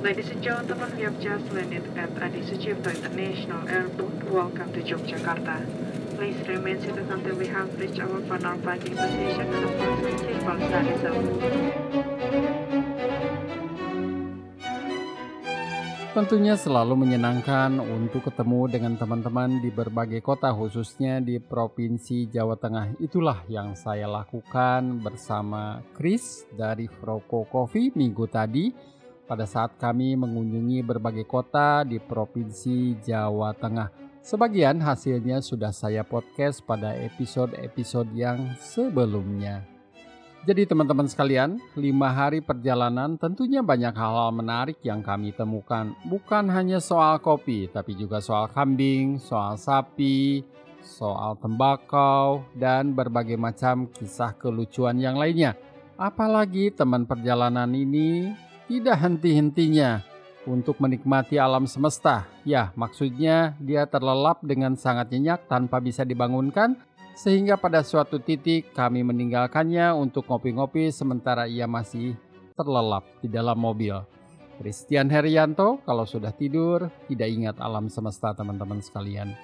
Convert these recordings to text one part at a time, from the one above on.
Ladies and gentlemen, we have just landed at Adi Sucipto International Airport. Welcome to Yogyakarta. Please remain seated until we have reached our final parking position and approach seatbelt study. Tentunya selalu menyenangkan untuk ketemu dengan teman-teman di berbagai kota khususnya di Provinsi Jawa Tengah. Itulah yang saya lakukan bersama Chris dari Froko Coffee minggu tadi pada saat kami mengunjungi berbagai kota di Provinsi Jawa Tengah. Sebagian hasilnya sudah saya podcast pada episode-episode yang sebelumnya. Jadi teman-teman sekalian, lima hari perjalanan tentunya banyak hal-hal menarik yang kami temukan. Bukan hanya soal kopi, tapi juga soal kambing, soal sapi, soal tembakau, dan berbagai macam kisah kelucuan yang lainnya. Apalagi teman perjalanan ini tidak henti-hentinya untuk menikmati alam semesta. Ya, maksudnya dia terlelap dengan sangat nyenyak tanpa bisa dibangunkan sehingga pada suatu titik kami meninggalkannya untuk ngopi-ngopi sementara ia masih terlelap di dalam mobil. Christian Herianto kalau sudah tidur tidak ingat alam semesta teman-teman sekalian.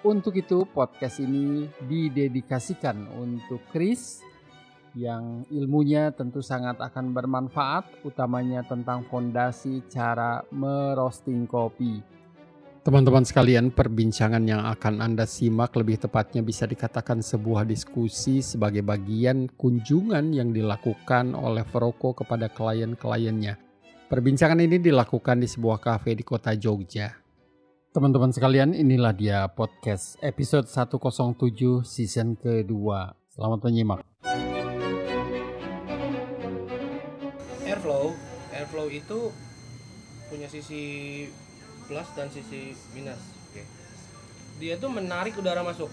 Untuk itu podcast ini didedikasikan untuk Chris yang ilmunya tentu sangat akan bermanfaat utamanya tentang fondasi cara merosting kopi. Teman-teman sekalian, perbincangan yang akan Anda simak lebih tepatnya bisa dikatakan sebuah diskusi sebagai bagian kunjungan yang dilakukan oleh Froko kepada klien-kliennya. Perbincangan ini dilakukan di sebuah kafe di kota Jogja. Teman-teman sekalian, inilah dia podcast episode 107 season kedua. Selamat menyimak. Airflow itu punya sisi plus dan sisi minus. Oke. Dia tuh menarik udara masuk.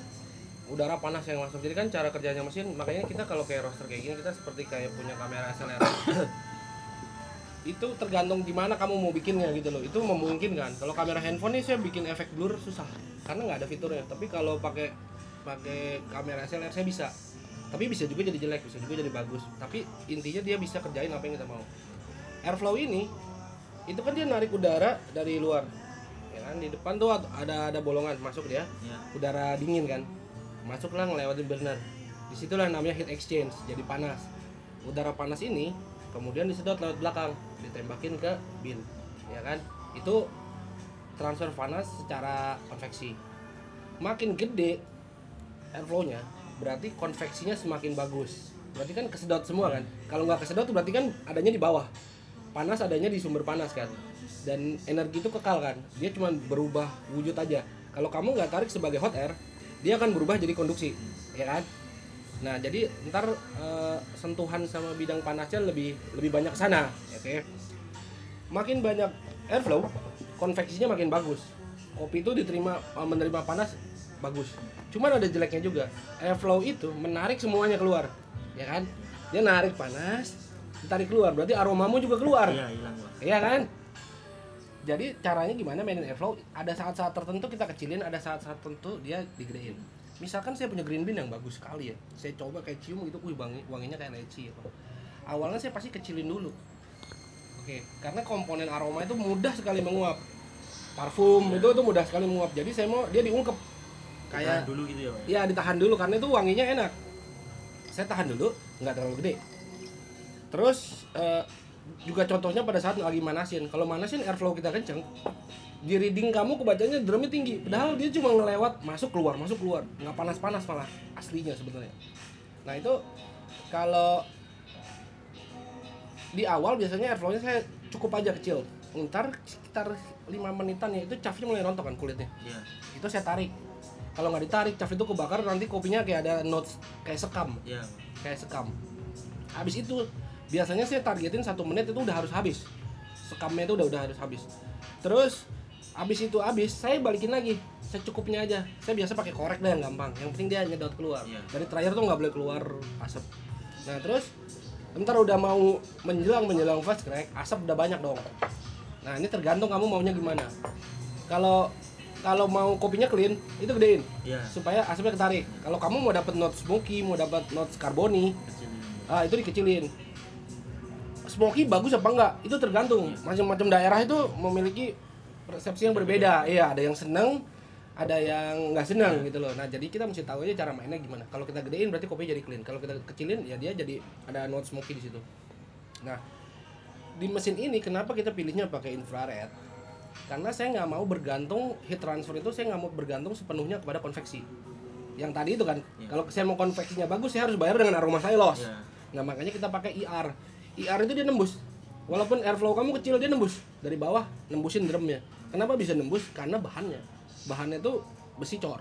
Udara panas yang masuk. Jadi kan cara kerjanya mesin, makanya kita kalau kayak roster kayak gini kita seperti kayak punya kamera SLR. itu tergantung gimana kamu mau bikinnya gitu loh. Itu memungkinkan. Kalau kamera handphone nih saya bikin efek blur susah karena nggak ada fiturnya. Tapi kalau pakai pakai kamera SLR saya bisa. Tapi bisa juga jadi jelek, bisa juga jadi bagus. Tapi intinya dia bisa kerjain apa yang kita mau. Airflow ini itu kan dia narik udara dari luar. Ya kan di depan tuh ada ada bolongan masuk dia. Ya. udara dingin kan. Masuklah ngelewatin burner. Di situlah namanya heat exchange jadi panas. Udara panas ini kemudian disedot lewat belakang ditembakin ke bin. Ya kan? Itu transfer panas secara konveksi. Makin gede airflow-nya berarti konveksinya semakin bagus. Berarti kan kesedot semua kan? Kalau nggak kesedot berarti kan adanya di bawah panas adanya di sumber panas kan? Dan energi itu kekal kan? Dia cuma berubah wujud aja. Kalau kamu nggak tarik sebagai hot air dia akan berubah jadi konduksi ya kan? Nah jadi ntar eh, sentuhan sama bidang panasnya lebih lebih banyak sana oke? Makin banyak airflow konveksinya makin bagus. Kopi itu diterima eh, menerima panas bagus. Cuman ada jeleknya juga. Airflow itu menarik semuanya keluar ya kan? Dia narik panas ditarik keluar berarti aromamu juga keluar Iya, hilang, Pak. Iya kan? Jadi caranya gimana mainin airflow? Ada saat-saat tertentu kita kecilin, ada saat-saat tertentu dia digedein. Misalkan saya punya green bean yang bagus sekali ya, saya coba kayak cium gitu, wih wangi, wanginya kayak leci ya. Awalnya saya pasti kecilin dulu. Oke, karena komponen aroma itu mudah sekali menguap. Parfum itu itu mudah sekali menguap. Jadi saya mau dia diungkep Kayak kayak dulu gitu ya, ya ditahan dulu karena itu wanginya enak. Saya tahan dulu, nggak terlalu gede. Terus eh, juga contohnya pada saat lagi manasin. Kalau manasin airflow kita kenceng, di reading kamu kebacanya drumnya tinggi. Padahal dia cuma ngelewat masuk keluar masuk keluar, nggak panas-panas malah aslinya sebenarnya. Nah itu kalau di awal biasanya airflow-nya saya cukup aja kecil. Ntar sekitar 5 menitan ya itu cafnya mulai rontok kan kulitnya Iya. itu saya tarik kalau nggak ditarik cap itu kebakar nanti kopinya kayak ada notes kayak sekam Iya. kayak sekam habis itu biasanya saya targetin satu menit itu udah harus habis. Sekamnya itu udah udah harus habis. Terus habis itu habis saya balikin lagi. Secukupnya aja. Saya biasa pakai korek deh yang gampang. Yang penting dia nyedot keluar. Iya. dari terakhir tuh nggak boleh keluar asap. Nah terus ntar udah mau menjelang menjelang fast crack asap udah banyak dong. Nah ini tergantung kamu maunya gimana. Kalau kalau mau kopinya clean itu gedein. Iya. supaya asapnya ketarik. Kalau kamu mau dapat notes smoky mau dapat notes ini. ah itu dikecilin smoky bagus apa enggak? Itu tergantung. Macam-macam daerah itu memiliki persepsi yang berbeda. Iya ada yang seneng ada yang nggak seneng gitu loh. Nah jadi kita mesti tahu aja cara mainnya gimana. Kalau kita gedein berarti kopinya jadi clean. Kalau kita kecilin ya dia jadi ada note smoky di situ. Nah di mesin ini kenapa kita pilihnya pakai infrared? Karena saya nggak mau bergantung heat transfer itu saya nggak mau bergantung sepenuhnya kepada konveksi. Yang tadi itu kan Iya. kalau saya mau konveksinya bagus saya harus bayar dengan aroma silos Iya. nah makanya kita pakai IR IR itu dia nembus. Walaupun airflow kamu kecil dia nembus. Dari bawah nembusin drumnya. Kenapa bisa nembus? Karena bahannya. Bahannya itu besi cor.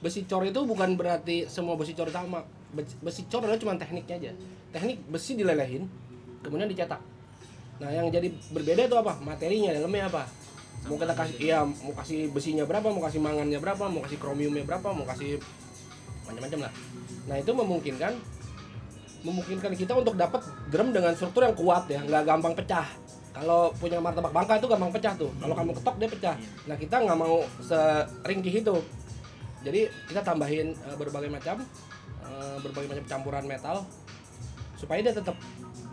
Besi cor itu bukan berarti semua besi cor sama. Besi- cor adalah cuma tekniknya aja. Teknik besi dilelehin kemudian dicetak. Nah yang jadi berbeda itu apa? Materinya dalamnya apa? Mau kita kasih iya mau kasih besinya berapa mau kasih mangannya berapa mau kasih kromiumnya berapa mau kasih macam-macam lah. Nah itu memungkinkan memungkinkan kita untuk dapat drum dengan struktur yang kuat ya nggak gampang pecah. Kalau punya martabak bangka itu gampang pecah tuh. Kalau kamu ketok dia pecah. Nah kita nggak mau seringkih itu. Jadi kita tambahin eh, berbagai macam eh, berbagai macam campuran metal supaya dia tetap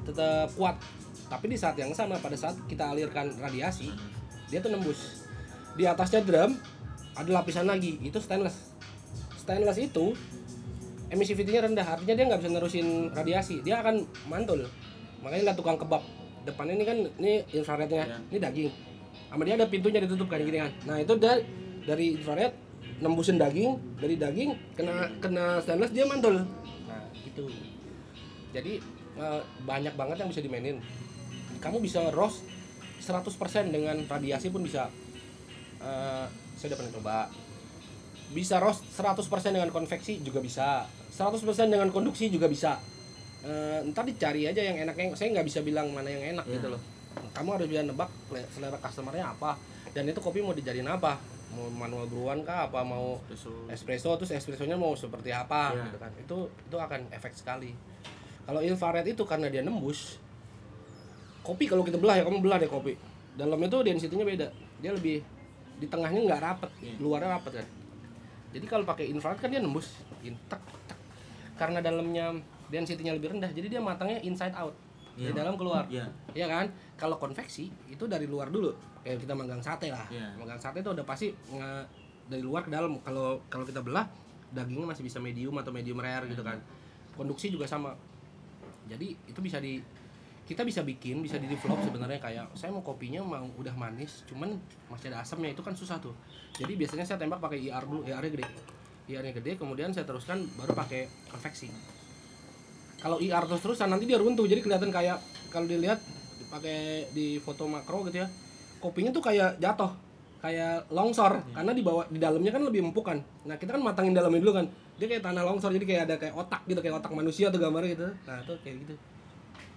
tetap kuat. Tapi di saat yang sama pada saat kita alirkan radiasi dia tuh nembus. Di atasnya drum ada lapisan lagi itu stainless. Stainless itu emissivity-nya rendah artinya dia nggak bisa nerusin radiasi. Dia akan mantul. Makanya lihat tukang kebab. Depannya ini kan ini infrarednya. Ya. ini daging. Sama dia ada pintunya ditutup kan gini kan nah itu dari dari infrared nembusin daging. Dari daging kena kena stainless dia mantul. Nah itu jadi eh, banyak banget yang bisa dimainin. Kamu bisa roast 100% dengan radiasi pun bisa. Eh, saya udah pernah coba. Bisa roast 100% dengan konveksi juga bisa 100% dengan konduksi juga bisa. Eh, ntar dicari aja yang enaknya. Saya nggak bisa bilang mana yang enak Iya. gitu loh. Kamu harus bisa nebak le- selera customernya apa. Dan itu kopi mau dijadiin apa? Mau manual brewan kah? Apa mau Espresso. espresso? Terus espressonya mau seperti apa? Iya. gitu kan. Itu itu akan efek sekali. Kalau infrared itu karena dia nembus kopi kalau kita belah ya kamu belah deh kopi. Dalamnya tuh density-nya beda. Dia lebih di tengahnya nggak rapet Iya. luarnya rapet kan. Jadi kalau pakai infrared kan dia nembus in, tek, tek. Karena dalamnya density-nya lebih rendah jadi dia matangnya inside out dari Iya. dalam keluar Iya. Iya kan? Kalau konveksi itu dari luar dulu. Kayak kita magang sate lah. Iya. Magang sate itu udah pasti nge- dari luar ke dalam. Kalau kalau kita belah dagingnya masih bisa medium atau medium rare gitu kan. Konduksi juga sama. Jadi itu bisa di kita bisa bikin, bisa di develop sebenarnya kayak saya mau kopinya mau udah manis, cuman masih ada asamnya itu kan susah tuh. Jadi biasanya saya tembak pakai IR dulu, IR-nya gede. IR-nya gede, kemudian saya teruskan baru pakai konveksi. Kalau IR terus terusan nanti dia runtuh. Jadi kelihatan kayak kalau dilihat pakai di foto makro gitu ya kopinya tuh kayak jatuh kayak longsor. Karena di bawah di dalamnya kan lebih empuk kan. Nah kita kan matangin dalamnya dulu kan. Dia kayak tanah longsor jadi kayak ada kayak otak gitu kayak otak manusia tuh gambarnya gitu. Nah itu kayak gitu.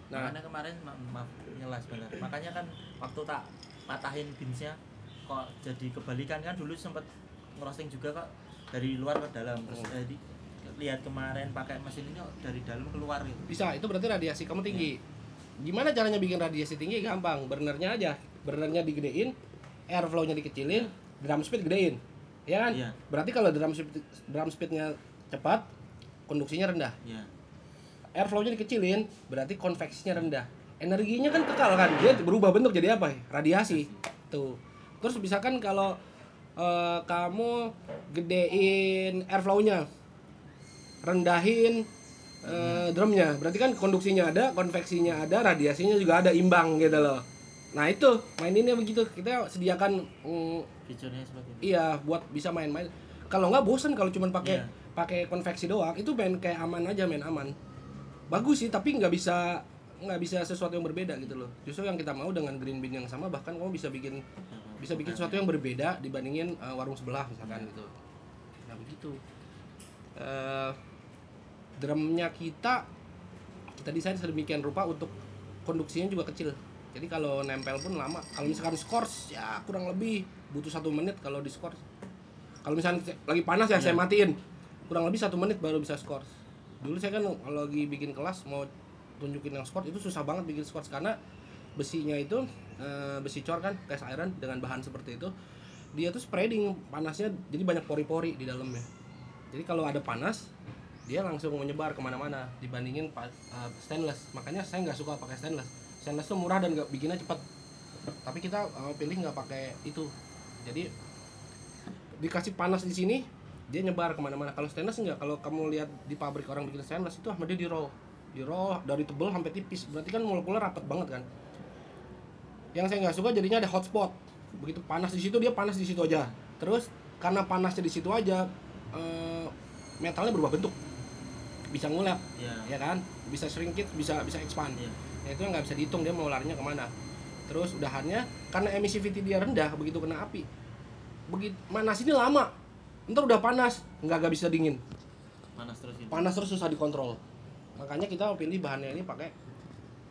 Nah. Makanya kemarin ma- maaf nyelas benar makanya kan waktu tak patahin binsnya kok jadi kebalikan. Kan dulu sempet ngerosting juga kok dari luar ke dalam. Terus Hmm. jadi lihat kemarin pakai mesin ini kok dari dalam keluar gitu. Bisa itu berarti radiasi kamu tinggi. Gimana caranya bikin radiasi tinggi? Gampang. Burnernya aja. Burnernya digedein airflow-nya dikecilin drum speed gedein. Ya kan? Iya. berarti kalau drum speed drum speednya cepat konduksinya rendah. Ya airflow-nya dikecilin berarti konveksinya rendah. Energinya kan kekal kan? Dia berubah bentuk jadi apa? Radiasi. Tuh. Terus misalkan kalau eh, kamu gedein airflow-nya rendahin eh, drumnya. Berarti kan konduksinya ada konveksinya ada radiasinya juga ada imbang gitu loh. Nah itu maininnya begitu. Kita sediakan mm, fiturnya seperti itu iya buat bisa main-main. Kalau nggak bosen kalau cuman pakai Iya. pakai konveksi doang. Itu main kayak aman aja main aman. Bagus sih tapi nggak bisa nggak bisa sesuatu yang berbeda gitu loh. Justru yang kita mau dengan green bean yang sama bahkan kamu bisa bikin bisa bikin sesuatu yang berbeda dibandingin uh, warung sebelah misalkan gitu. Nah begitu. Eh, drumnya kita kita desain sedemikian rupa untuk konduksinya juga kecil. Jadi kalau nempel pun lama. Kalau misalkan scores ya kurang lebih butuh satu menit kalau di scores. Kalau misalnya lagi panas ya saya matiin. Kurang lebih satu menit baru bisa scores. Dulu saya kan kalau lagi bikin kelas mau tunjukin yang scores itu susah banget bikin scores karena besinya itu eh, besi cor kan cast iron dengan bahan seperti itu dia tuh spreading panasnya jadi banyak pori-pori di dalamnya. Jadi kalau ada panas dia langsung menyebar ke mana-mana dibandingin uh, stainless. Makanya saya nggak suka pakai stainless. Stainless tuh murah dan nggak bikinnya cepet. Tapi kita uh, pilih nggak pakai itu. Jadi dikasih panas di sini dia nyebar ke mana-mana. Kalau stainless enggak kalau kamu lihat di pabrik orang bikin stainless itu sama dia di roll di roll dari tebel sampai tipis. Berarti kan molekulnya rapat banget kan? Yang saya nggak suka jadinya ada hotspot. Begitu panas di situ dia panas di situ aja. Terus karena panasnya di situ aja eh, metalnya berubah bentuk. Bisa ngulap ya ya kan? Bisa shrinkage bisa bisa expand. Iya. ya itu nggak bisa dihitung dia mau larinya ke mana. Terus udahannya karena emissivity dia rendah begitu kena api. Begitu manas ini lama. Ntar udah panas nggak nggak bisa dingin. Panas terus itu panas terus susah dikontrol makanya kita pilih bahannya ini pakai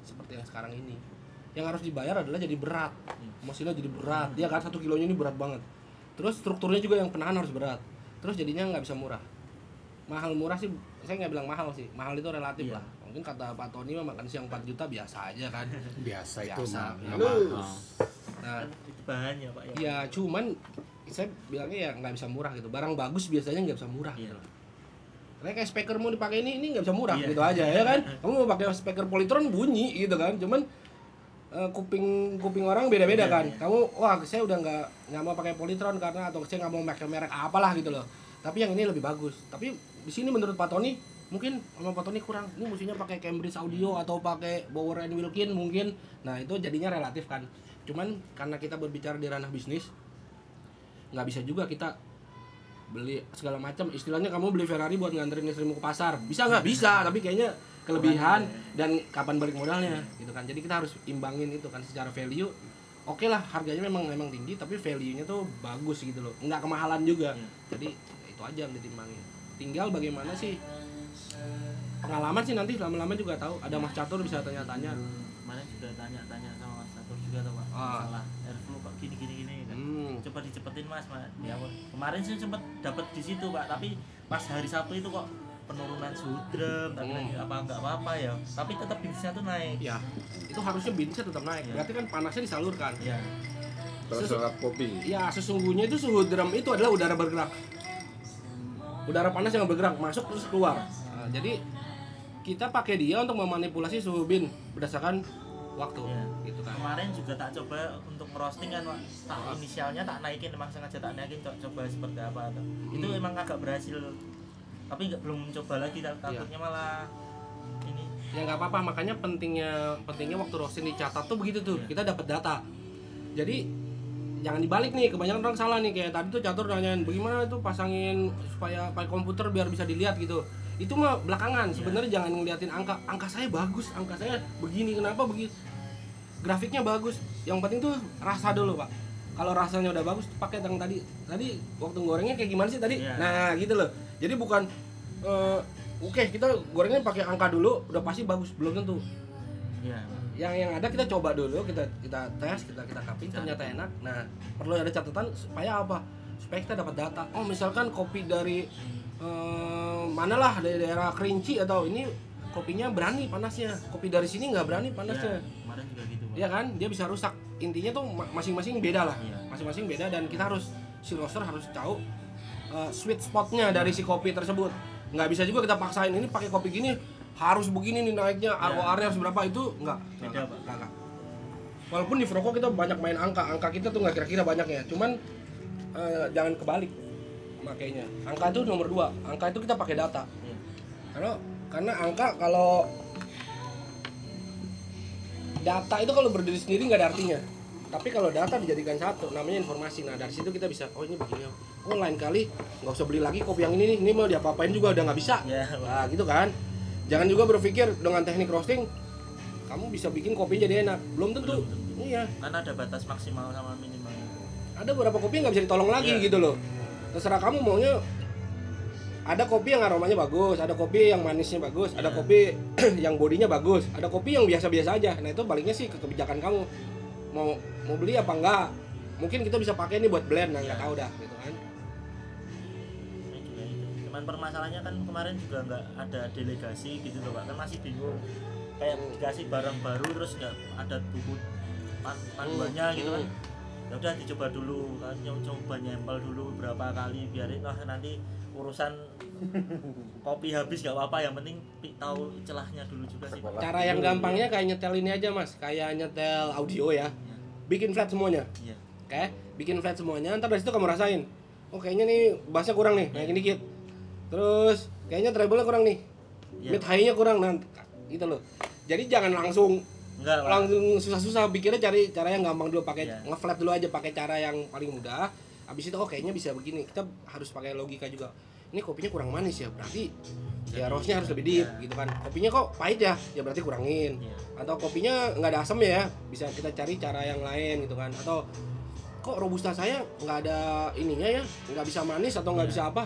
seperti yang sekarang ini. Yang harus dibayar adalah jadi berat. Mesinnya jadi berat. Dia kan? Satu kilonya ini berat banget. Terus strukturnya juga yang penahan harus berat. Terus jadinya nggak bisa murah. Mahal murah sih saya nggak bilang mahal sih. Mahal itu relatif Iya. lah. Mungkin kata Pak Tony mah makan siang 4 juta biasa aja kan. Biasa itu Biasa. Lu. mahal. nah kan itu bahannya pak ya. ya cuman saya bilangnya ya nggak bisa murah gitu. Barang bagus biasanya nggak bisa murah Iya. gitu kayak speaker mau dipakai ini ini nggak bisa murah Iya. gitu aja ya kan? Kamu mau pakai speaker Polytron bunyi gitu kan? Cuman eh, kuping kuping orang beda-beda Iya, kan? iya. kamu wah saya udah nggak nggak mau pakai Polytron karena atau saya nggak mau pakai merek apalah gitu loh. Tapi yang ini lebih bagus. Tapi di sini menurut Pak Tony mungkin sama Pak Tony kurang. Ini mestinya pakai Cambridge Audio atau pakai Bauer and Wilkin mungkin. Nah itu jadinya relatif kan. Cuman karena kita berbicara di ranah bisnis nggak bisa juga kita beli segala macam. Istilahnya kamu beli Ferrari buat nganterin istrimu ke pasar. Bisa nggak? Bisa tapi kayaknya kelebihan dan kapan balik modalnya gitu kan. Jadi kita harus imbangin itu kan secara value. Oke lah harganya memang memang tinggi tapi value nya tuh bagus gitu loh. Nggak kemahalan juga. Iya. jadi ya itu aja yang ditimbangin. Tinggal bagaimana sih? Pengalaman sih nanti lama-lama juga tahu. Ada Mas Catur bisa tanya-tanya. Kemarin juga tanya-tanya sama Mas Satur juga tuh pak. Ah. masalah airflow kok gini gini hmm. coba dicepetin mas Mas. ya kemarin sih sempet dapat di situ pak tapi pas hari Sabtu itu kok penurunan suhu drum tapi Hmm. lagi apa nggak apa apa ya tapi tetap bisnisnya tuh naik ya itu harusnya binsnya tetap naik Iya. berarti kan panasnya disalurkan ya Terus serap kopi. Ya sesungguhnya itu suhu drum itu adalah udara bergerak. Udara panas yang bergerak masuk terus keluar. Nah, jadi kita pakai dia untuk memanipulasi suhu bin berdasarkan waktu, Iya. gitu kan. kemarin juga tak coba untuk merosting kan Pak. tak Ah. inisialnya tak naikin emang sengaja tak naikin co- coba seperti apa tuh itu Hmm. emang agak berhasil tapi nggak belum coba lagi tak- Iya. takutnya malah ini Ya nggak apa-apa, makanya pentingnya pentingnya waktu roasting dicatat tuh begitu tuh. Iya. Kita dapat data. Jadi jangan dibalik nih, kebanyakan orang salah nih kayak tadi tuh catur nanyain bagaimana tuh pasangin supaya pakai komputer biar bisa dilihat gitu. Itu mah belakangan. Iya. Sebenarnya jangan ngeliatin angka. Angka saya bagus, angka saya begini. Kenapa begitu? Grafiknya bagus. Yang penting tuh rasa dulu, Pak. Kalau rasanya udah bagus, pakai yang tadi. Tadi waktu gorengnya kayak gimana sih tadi? Iya. Nah, gitu loh. Jadi bukan eh, oke, kita gorengnya pakai angka dulu, udah pasti bagus. Belum tentu ya yang yang ada kita coba dulu kita kita tes kita kita kaping ternyata enak nah perlu ada catatan supaya apa supaya kita dapat data oh misalkan kopi dari eh, manalah dari daerah kerinci atau ini kopinya berani panasnya. Kopi dari sini nggak berani panasnya. Ya, kemarin juga gitu Pak. ya kan? Dia bisa rusak. Intinya tuh ma- masing-masing beda lah. Iya. masing-masing beda dan kita harus si roaster harus tahu eh, sweet spotnya dari si kopi tersebut. Nggak bisa juga kita paksain ini pakai kopi gini harus begini nih naiknya Iya. ROR-nya harus berapa? Itu nggak. Beda, nggak, Pak. nggak, walaupun di Froko kita banyak main angka. Angka kita tuh nggak kira-kira banyak ya. Cuman eh, jangan kebalik makanya angka itu nomor dua. Angka itu kita pakai data. Iya. karena karena angka kalau data itu kalau berdiri sendiri nggak ada artinya. Tapi kalau data dijadikan satu namanya informasi. Nah dari situ kita bisa oh ini begini oh lain kali nggak usah beli lagi kopi yang ini nih. Ini mau diapa-apain juga udah nggak bisa. Ya Pak. nah gitu kan. Jangan juga berpikir dengan teknik roasting kamu bisa bikin kopi jadi enak. Belum tentu. Belum tentu. iya. Karena ada batas maksimal sama minimal. Ada beberapa kopi nggak bisa ditolong lagi Iya. gitu loh terserah kamu maunya ada kopi yang aromanya bagus ada kopi yang manisnya bagus ada Iya. kopi yang bodinya bagus ada kopi yang biasa-biasa aja. Nah itu baliknya sih ke kebijakan kamu. Mau mau beli apa enggak? Mungkin kita bisa pakai ini buat blend nah nggak Iya. tahu dah gitu kan. Cuman permasalahannya kan kemarin juga nggak ada delegasi gitu loh pak. Kan masih bingung. Kayak dikasih barang baru terus nggak ada buku pan panduannya gitu kan. Ya udah dicoba dulu kan nyoba coba nyempel dulu beberapa kali biarin lah nanti urusan kopi habis gak apa-apa yang penting pi- tahu celahnya dulu juga sih Pak. Cara yang gampangnya kayak nyetel ini aja mas, kayak nyetel audio ya. Bikin flat semuanya, iya oke? Bikin flat semuanya. Ntar dari situ kamu rasain. Oh kayaknya nih bassnya kurang nih, naikin dikit. Terus kayaknya treble-nya kurang nih, Iya. mid high-nya kurang, nah gitu loh. Jadi jangan langsung enggak langsung susah-susah pikirnya cari cara yang gampang dulu pakai Iya. ngeflat dulu aja pakai cara yang paling mudah. Habis itu oh kayaknya bisa begini. Kita harus pakai logika juga. Ini kopinya kurang manis ya berarti ya Jadi, roastnya harus lebih deep iya. gitu kan. Kopinya kok pahit ya? Ya berarti kurangin. Iya. atau kopinya nggak ada asam ya? Bisa kita cari cara yang lain gitu kan. Atau kok robusta saya nggak ada ininya ya? Nggak bisa manis atau nggak Iya. bisa apa?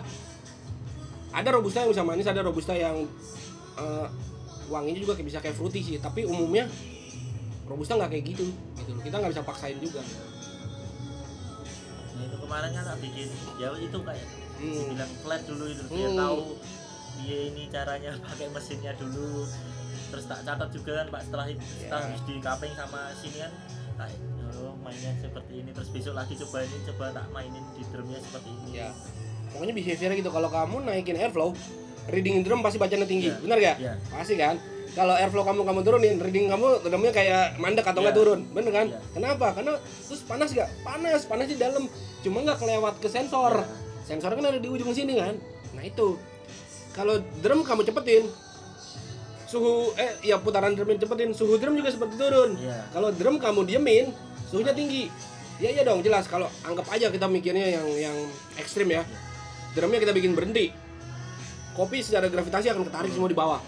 Ada robusta yang bisa manis ada robusta yang eh, wanginya juga bisa kayak fruity sih. Tapi umumnya robusta nggak kayak gitu. Gitu loh. Kita nggak bisa paksain juga. Nah, itu kemarin kan bikin ya itu kayak hmm. bilang flat dulu itu biar Hmm. tahu dia ini caranya pakai mesinnya dulu. Terus tak catat juga kan pak setelah itu setelah Ya. di cupping sama sini kan tak oh, mainnya seperti ini. Terus besok lagi coba ini coba tak mainin di drumnya seperti ini. Ya pokoknya behavior gitu. Kalau kamu naikin airflow reading drum pasti bacanya tinggi. Iya. benar gak Iya. pasti kan kalau airflow kamu kamu turunin reading kamu drumnya kayak mandek atau nggak Iya. turun. Bener kan? Iya. kenapa? Karena terus panas gak panas panas di dalam. Cuma nggak kelewat ke sensor. Iya. sensor kan ada di ujung sini kan? Nah itu. Kalau drum kamu cepetin suhu eh ya putaran drumnya cepetin suhu drum juga seperti turun. Iya. kalau drum kamu diemin suhunya tinggi. Ya iya dong jelas. Kalau anggap aja kita mikirnya yang yang ekstrim ya. Drumnya kita bikin berhenti. Kopi secara gravitasi akan ketarik semua di bawah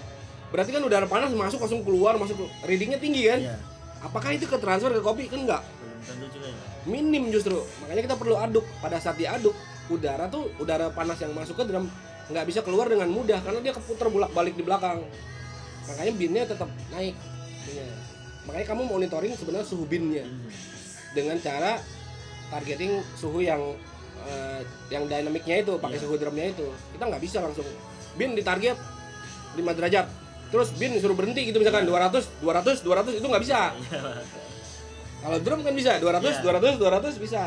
berarti kan udara panas masuk langsung keluar masuk readingnya tinggi kan? Iya. apakah itu ke transfer ke kopi? Kan enggak. Tentu juga ya. Minim justru. Makanya kita perlu aduk. Pada saat diaduk udara tuh udara panas yang masuk ke drum nggak bisa keluar dengan mudah karena dia keputar bolak balik di belakang. Makanya binnya tetap naik. Iya. makanya kamu monitoring sebenarnya suhu binnya. Hmm. dengan cara targeting suhu yang eh, yang dinamiknya itu pakai Iya. suhu drumnya itu. Kita nggak bisa langsung. Bin ditarget 5 derajat terus bin suruh berhenti gitu misalkan 200 200 200 itu nggak bisa. Iya, kalau drum kan bisa 200 Iya. 200 200 bisa.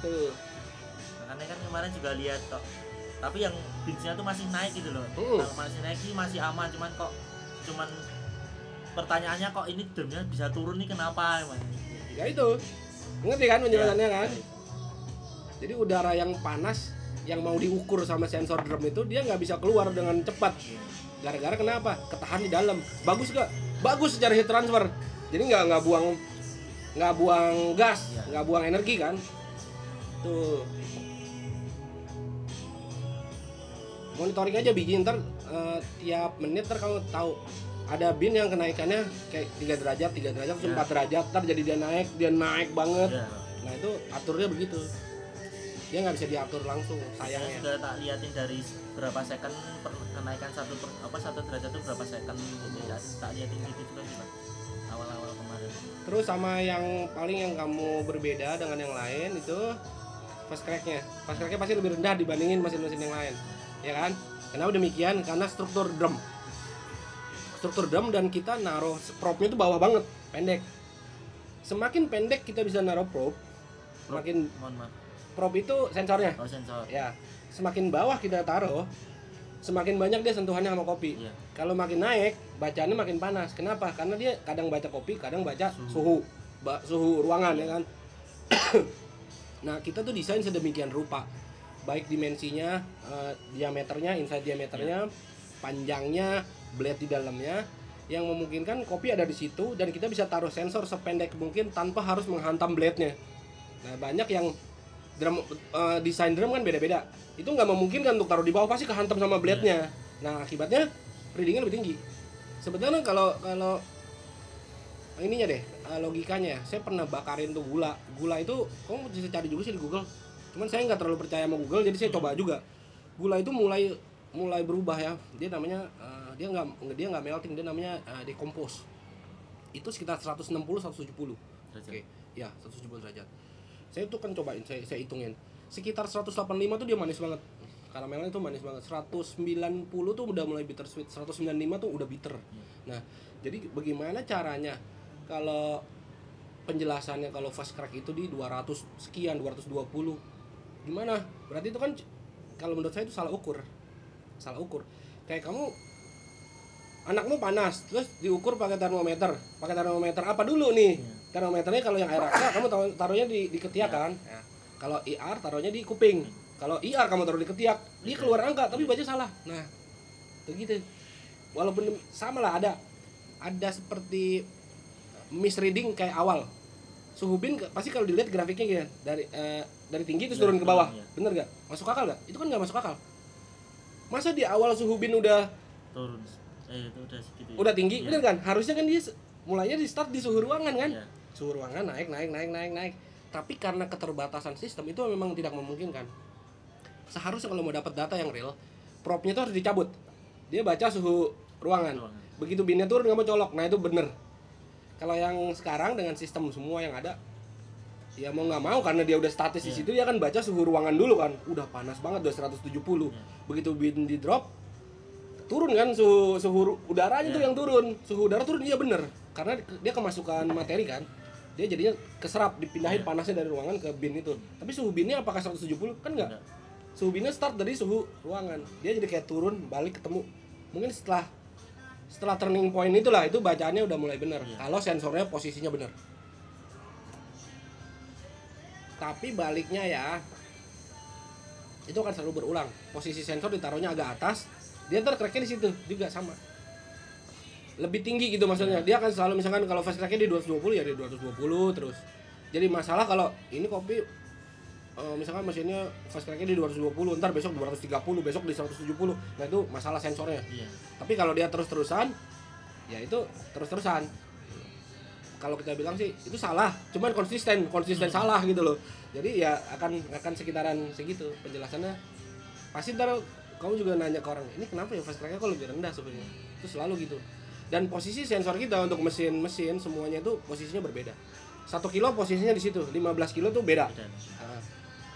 Tuh. Makanya kan kemarin juga lihat kok tapi yang binsnya tuh masih naik gitu loh. Hmm. kalau masih naik sih masih aman cuman kok cuman pertanyaannya kok ini drumnya bisa turun nih kenapa emang? Ya itu. Ngerti kan penjelasannya Iya. kan? Jadi udara yang panas yang mau diukur sama sensor drum itu dia nggak bisa keluar dengan cepat gara-gara kenapa? Ketahan di dalam. Bagus gak bagus secara heat transfer. Jadi nggak nggak buang nggak buang gas Iya. nggak buang energi kan? Tuh. Monitoring aja biji ntar eh, tiap menit ntar kamu tahu ada bin yang kenaikannya kayak 3 derajat 3 derajat Iya. 4 derajat ntar jadi dia naik dia naik banget. Ya nah itu aturnya begitu dia nggak bisa diatur langsung saya sayangnya sudah tak liatin dari berapa second per, kenaikan satu per, apa satu derajat itu berapa second gitu ya tak liatin gitu juga sih Pak. awal-awal kemarin Terus sama yang paling yang kamu berbeda dengan yang lain itu fast cracknya. Fast cracknya pasti lebih rendah dibandingin mesin-mesin yang lain, ya kan? Kenapa demikian? Karena struktur drum, struktur drum dan kita naruh propnya itu bawah banget, pendek. Semakin pendek kita bisa naruh prop, semakin mohon maaf prop itu sensornya, oh sensor ya. Semakin bawah kita taruh, semakin banyak dia sentuhannya sama kopi. iya Kalau makin naik, bacaannya makin panas. Kenapa? Karena dia kadang baca kopi, kadang baca suhu, ba- suhu ruangan ya kan. nah, kita tuh desain sedemikian rupa. Baik dimensinya, eh, diameternya, inside diameternya, panjangnya, blade di dalamnya yang memungkinkan kopi ada di situ dan kita bisa taruh sensor sependek mungkin tanpa harus menghantam blade-nya. Nah, banyak yang drum eh, desain drum kan beda-beda. Itu nggak memungkinkan untuk taruh di bawah pasti kehantam sama blade-nya. Nah, akibatnya readingnya lebih tinggi. Sebetulnya kalau kalau ininya deh eh, logikanya, saya pernah bakarin tuh gula. Gula itu kamu bisa cari juga sih di Google. Cuman saya nggak terlalu percaya sama Google, jadi saya coba juga. Gula itu mulai mulai berubah ya. Dia namanya eh, dia nggak dia nggak melting, dia namanya eh, decompose. Itu sekitar 160 170. derajat Oke, ya 170 derajat. Saya tuh kan cobain, saya, saya hitungin. Sekitar 185 tuh dia manis banget. Karamelnya itu manis banget. 190 tuh udah mulai bitter sweet. 195 tuh udah bitter. Nah, jadi bagaimana caranya kalau penjelasannya kalau fast crack itu di 200 sekian, 220. Gimana? Berarti itu kan kalau menurut saya itu salah ukur. salah ukur kayak kamu anakmu panas terus diukur pakai termometer pakai termometer apa dulu nih Iya. Termometernya kalau yang air aksa kamu taruh taruhnya di, di ketiak Iya. kan Ya. kalau IR taruhnya di kuping kalau IR kamu taruh di ketiak dia keluar angka tapi baca salah nah begitu walaupun sama lah ada ada seperti misreading kayak awal suhu bin pasti kalau dilihat grafiknya gini dari eh, dari tinggi terus turun ke bawah Iya. bener gak masuk akal gak itu kan nggak masuk akal masa di awal suhu bin udah turun eh itu udah ya. udah tinggi Iya. bener kan harusnya kan dia mulainya di start di suhu ruangan kan Iya. Suhu ruangan naik naik naik naik naik. Tapi karena keterbatasan sistem itu memang tidak memungkinkan. Seharusnya kalau mau dapat data yang real propnya itu harus dicabut. Dia baca suhu ruangan. Begitu binnya turun nggak mau colok. Nah itu bener. Kalau yang sekarang dengan sistem semua yang ada ya mau nggak mau karena dia udah statis di Iya. situ dia kan baca suhu ruangan dulu kan. Udah panas banget udah 170 Iya. begitu bin di drop turun kan suhu suhu udaranya Iya. tuh yang turun. Suhu udara turun iya bener. Karena dia kemasukan materi kan dia jadinya keserap dipindahin Iya. panasnya dari ruangan ke bin itu. Tapi suhu binnya apakah 170 kan enggak Enggak. suhu binnya start dari suhu ruangan. Dia jadi kayak turun balik ketemu. Mungkin setelah setelah turning point itulah itu bacaannya udah mulai bener. Iya. kalau sensornya posisinya bener. Tapi baliknya ya itu akan selalu berulang. Posisi sensor ditaruhnya agak atas dia ntar cracknya di situ juga sama lebih tinggi gitu maksudnya. Dia akan selalu misalkan kalau fast cracknya di 220 ya di 220 terus. Jadi masalah kalau ini kopi eh, misalkan mesinnya fast cracknya di 220 ntar besok 230 besok di 170 nah itu masalah sensornya. Iya. Tapi kalau dia terus-terusan ya itu terus-terusan. Kalau kita bilang sih itu salah. Cuman konsisten konsisten salah gitu loh. Jadi ya akan akan sekitaran segitu penjelasannya. Pasti ntar kamu juga nanya ke orang ini kenapa ya fast tracknya kok lebih rendah sebenarnya? Itu selalu gitu dan posisi sensor kita untuk mesin-mesin semuanya itu posisinya berbeda satu kilo posisinya di situ 15 kilo tuh beda Nah,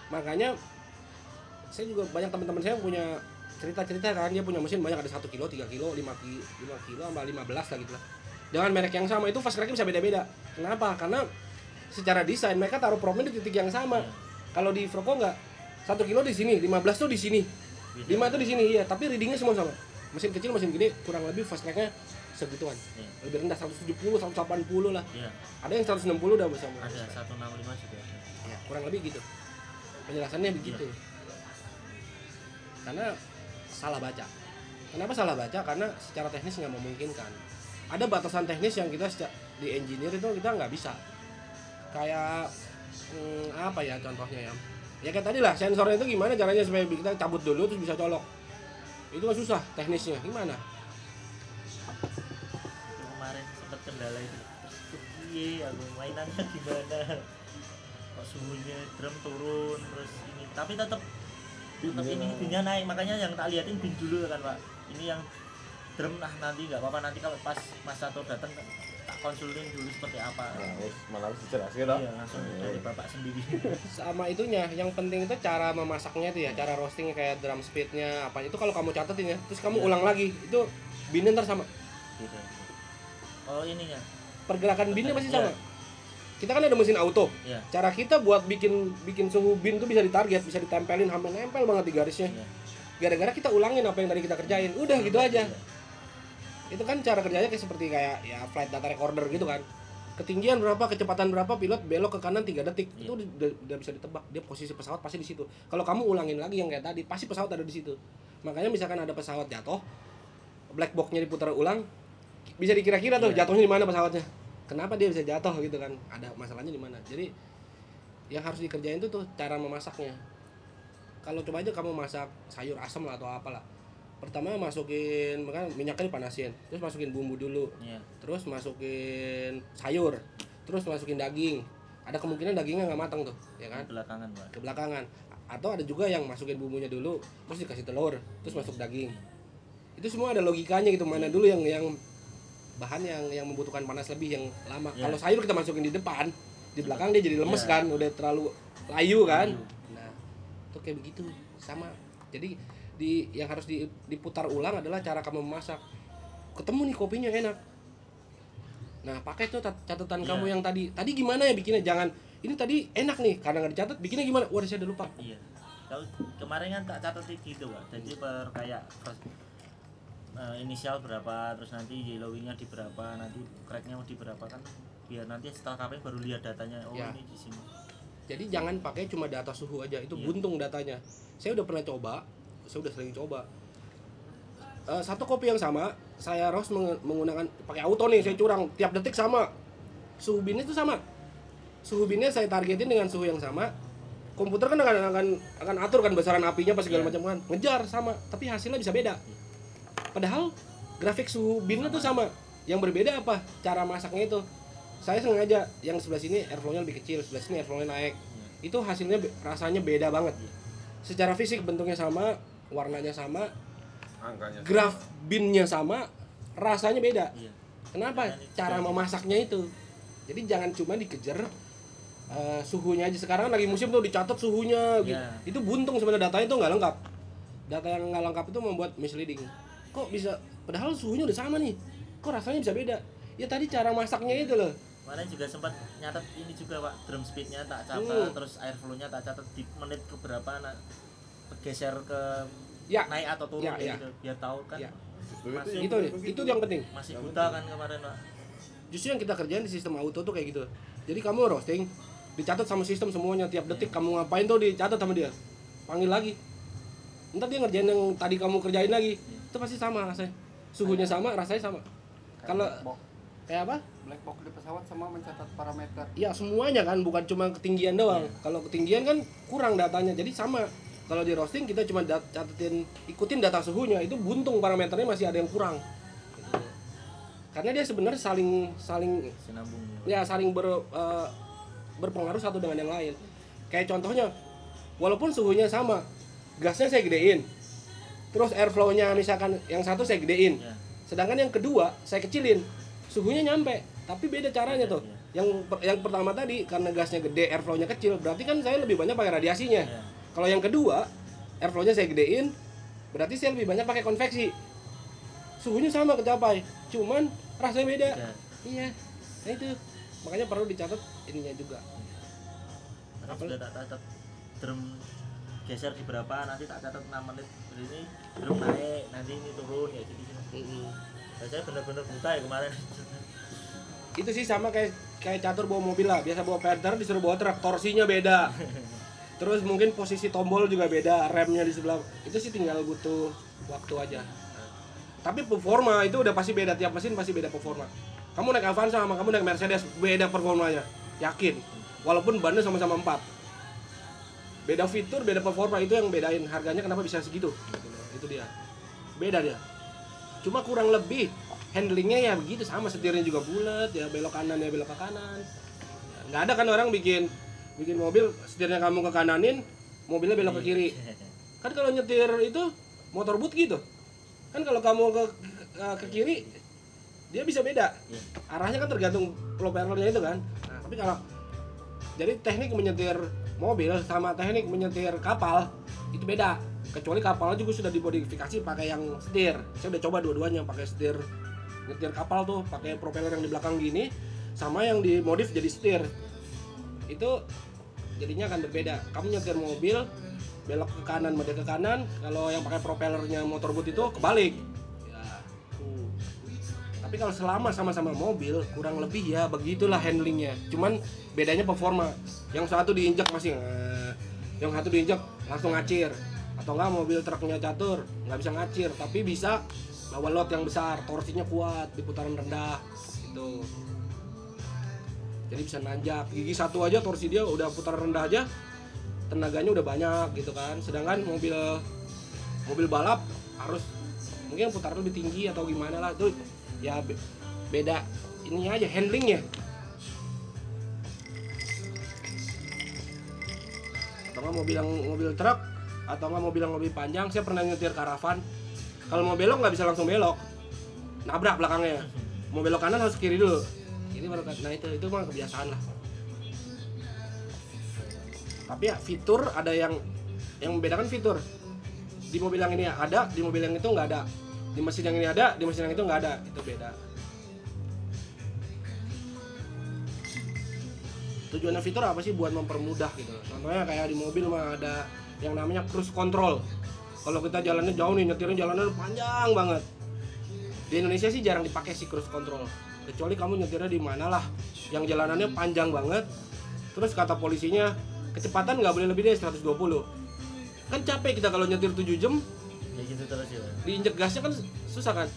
makanya saya juga banyak teman-teman saya yang punya cerita-cerita kan dia punya mesin banyak ada satu kilo, 3 kilo, 5 kilo, 5 kilo sama 15 lah gitu lah. Dengan merek yang sama itu fast cracknya bisa beda-beda. Kenapa? Karena secara desain mereka taruh promnya di titik yang sama. Iya. Kalau di Froco enggak satu kilo di sini, 15 tuh di sini, Beda. 5 tuh di sini iya, tapi readingnya semua sama. Mesin kecil, mesin gede kurang lebih fast cracknya segituan. Iya. Lebih rendah 170, 180 lah. iya Ada yang 160 udah bersama. ada 165 juga. Ya, kurang lebih gitu. Penjelasannya begitu. Karena salah baca. Kenapa salah baca? Karena secara teknis nggak memungkinkan. Ada batasan teknis yang kita di engineer itu kita nggak bisa. Kayak hmm, apa ya contohnya ya? Ya kayak tadi lah sensornya itu gimana caranya supaya kita cabut dulu terus bisa colok. Itu kan susah teknisnya. Gimana? Kendala itu terus piye aku mainannya gimana? Kok suhunya drum turun terus ini. Tapi tetap tetap Binnya ini binnya naik. Makanya yang tak liatin bin dulu kan pak. Ini yang drum nah nanti nggak apa-apa. Nanti kalau pas mas Sato datang tak konsulin dulu seperti apa. Nah, wis malah harus dijelasin dong. iya langsung dari bapak sendiri. Sama itunya yang penting itu cara memasaknya itu ya cara roasting kayak drum speednya apa. Itu kalau kamu catetin ya terus kamu Iya. ulang lagi itu binnya ntar sama. Gitu oh ininya pergerakan binnya Iya. sama? Kita kan ada mesin auto. Iya. cara kita buat bikin bikin suhu bin tuh bisa ditarget bisa ditempelin hampir nempel banget di garisnya. Iya. gara-gara kita ulangin apa yang tadi kita kerjain. Udah gitu aja. Iya. itu kan cara kerjanya kayak seperti kayak ya flight data recorder gitu kan. Ketinggian berapa kecepatan berapa pilot belok ke kanan 3 detik. Iya. itu udah- udah bisa ditebak. Dia posisi pesawat pasti di situ. Kalau kamu ulangin lagi yang kayak tadi pasti pesawat ada di situ. Makanya misalkan ada pesawat jatuh black boxnya diputar ulang bisa dikira-kira tuh Iya. jatuhnya di mana pesawatnya? Kenapa dia bisa jatuh gitu kan? Ada masalahnya di mana? Jadi yang harus dikerjain tuh tuh cara memasaknya. Kalau coba aja kamu masak sayur asam lah atau apalah. Pertama masukin kan minyaknya dipanasin. Terus masukin bumbu dulu. Iya. terus masukin sayur. Terus masukin daging. Ada kemungkinan dagingnya nggak matang tuh ya kan? Belakangan pak. Ke belakangan atau ada juga yang masukin bumbunya dulu terus dikasih telur terus masuk daging. Itu semua ada logikanya gitu mana dulu yang yang bahan yang yang membutuhkan panas lebih yang lama. Ya. kalau sayur kita masukin di depan di belakang dia jadi lemes Ya. kan udah terlalu layu kan. Layu. nah itu kayak begitu sama. Jadi di yang harus di- diputar ulang adalah cara kamu memasak. Ketemu nih kopinya enak. Nah pakai tuh cat- catatan Ya. kamu yang tadi. Tadi gimana ya bikinnya? Jangan ini tadi enak nih karena nggak dicatat bikinnya gimana? Waduh saya udah lupa. Iya. Kalau kemarin kan tak catat gitu pak jadi per kayak eh, inisial berapa terus nanti yellowingnya di berapa nanti cracknya mau di berapa kan biar nanti setelah KPM baru lihat datanya oh Ya. ini di sini Jadi jangan pakai cuma data suhu aja, itu Iya. buntung datanya. Saya udah pernah coba, saya udah sering coba. Eh, satu kopi yang sama, saya roast meng- menggunakan pakai auto nih, saya curang tiap detik sama. Suhu binnya itu sama. Suhu binnya saya targetin dengan suhu yang sama. Komputer kan akan akan akan atur kan besaran apinya pas segala Iya. macam kan. Ngejar sama, tapi hasilnya bisa beda. Padahal grafik suhu binnya tuh sama. Yang berbeda apa? Cara masaknya itu. Saya sengaja yang sebelah sini airflow-nya lebih kecil, sebelah sini airflow-nya naik. Itu hasilnya rasanya beda banget. Secara fisik bentuknya sama, warnanya sama, Angkanya. graf binnya sama, rasanya beda. iya Kenapa? Cara memasaknya itu. Jadi jangan cuma dikejar eh, suhunya aja. Sekarang lagi musim tuh dicatat suhunya gitu. Iya. Itu buntung sebenarnya datanya itu nggak lengkap. Data yang nggak lengkap itu membuat misleading. Kok bisa? Padahal suhunya udah sama nih. Kok rasanya bisa beda? Ya tadi cara masaknya itu loh. kemarin juga sempat nyatet ini juga pak drum speednya tak catat Hmm. terus airflow-nya tak catat di menit ke berapa nah, geser ke Ya, naik atau turun Ya, ya. gitu biar tahu kan Ya. Itu Masih- itu itu yang penting. masih buta kan kemarin pak Justru yang kita kerjain di sistem auto tuh kayak gitu. Jadi kamu roasting, dicatat sama sistem semuanya tiap detik kamu ngapain tuh dicatat sama dia. Panggil lagi. Ntar dia ngerjain yang tadi kamu kerjain lagi. Itu pasti sama rasanya. Suhunya sama, rasanya sama. Kalau kayak apa? black box di pesawat sama mencatat parameter Ya semuanya kan, bukan cuma ketinggian doang. Kalau ketinggian kan kurang datanya, jadi sama. Kalau di roasting kita cuma dat- catetin, ikutin data suhunya, itu buntung parameternya masih ada yang kurang. Karena dia sebenarnya saling saling sinambung ya saling ber, eh, berpengaruh satu dengan yang lain. Kayak contohnya, walaupun suhunya sama, gasnya saya gedein, terus airflow-nya misalkan yang satu saya gedein, ya sedangkan yang kedua saya kecilin, suhunya nyampe, tapi beda caranya tuh. Yang per- yang pertama tadi karena gasnya gede, airflow-nya kecil, berarti kan saya lebih banyak pakai radiasinya. ya Kalau yang kedua, airflow-nya saya gedein, berarti saya lebih banyak pakai konveksi. Suhunya sama kecapai, cuman rasanya beda. ya Iya, nah itu makanya perlu dicatat ininya juga. karena sudah tak catat drum geser di berapa nanti tak catat 6 menit ini drum naik nanti ini turun ya jadi Dan saya bener-bener buta ya kemarin Itu sih sama kayak kayak catur bawa mobil lah, biasa bawa Panther disuruh bawa truk, torsinya beda. Terus mungkin posisi tombol juga beda, remnya di sebelah. Itu sih tinggal butuh waktu aja. Tapi performa itu udah pasti beda tiap mesin pasti beda performa. Kamu naik Avanza sama kamu naik Mercedes beda performanya, yakin. Walaupun bannya sama-sama 4. Beda fitur, beda performa itu yang bedain harganya kenapa bisa segitu. Gitu Itu dia. Beda dia. Cuma kurang lebih handlingnya ya begitu sama setirnya juga bulat ya belok kanan ya belok ke kanan. Ya, Nggak ada kan orang bikin bikin mobil setirnya kamu ke kananin, mobilnya belok ke kiri. Kan kalau nyetir itu motor boot gitu. Kan kalau kamu ke ke, ke kiri dia bisa beda. Arahnya kan tergantung propellernya itu kan. Nah, tapi kalau jadi teknik menyetir mobil sama teknik menyetir kapal itu beda. Kecuali kapalnya juga sudah dimodifikasi pakai yang setir. Saya udah coba dua-duanya pakai setir nyetir kapal tuh pakai propeller yang di belakang gini sama yang dimodif jadi setir. Itu jadinya akan berbeda. Kamu nyetir mobil belok ke kanan mode ke kanan, kalau yang pakai propellernya motor boot itu kebalik. Ya. Tapi kalau selama sama-sama mobil kurang lebih ya begitulah handlingnya. Cuman bedanya performa. Yang satu diinjak masih eh, yang satu diinjak langsung ngacir. Atau enggak mobil truknya catur nggak bisa ngacir tapi bisa bawa lot yang besar, torsinya kuat di putaran rendah gitu. Jadi bisa nanjak. Gigi satu aja torsi dia udah putaran rendah aja tenaganya udah banyak gitu kan. Sedangkan mobil mobil balap harus mungkin putaran lebih tinggi atau gimana lah itu ya be- beda ini aja handlingnya atau nggak mobil yang mobil truk atau nggak mobil yang lebih panjang saya pernah nyetir karavan kalau mau belok nggak bisa langsung belok. Nabrak belakangnya. Mau belok kanan harus kiri dulu. Ini baru nah itu itu mah kebiasaan lah. Tapi ya fitur ada yang yang membedakan fitur. Di mobil yang ini ada di mobil yang itu nggak ada. Di mesin yang ini ada di mesin yang itu nggak ada. Itu beda tujuannya fitur apa sih buat mempermudah gitu? Contohnya kayak di mobil mah ada yang namanya cruise control. Kalau kita jalannya jauh nih nyetirnya jalannya panjang banget. Di Indonesia sih jarang dipakai sih cruise control. Kecuali kamu nyetirnya di mana lah yang jalanannya panjang banget. Terus kata polisinya kecepatan nggak boleh lebih dari 120 kan capek kita kalau nyetir 7 jam. Ya gitu terus ya. Diinjek gasnya kan susah kan?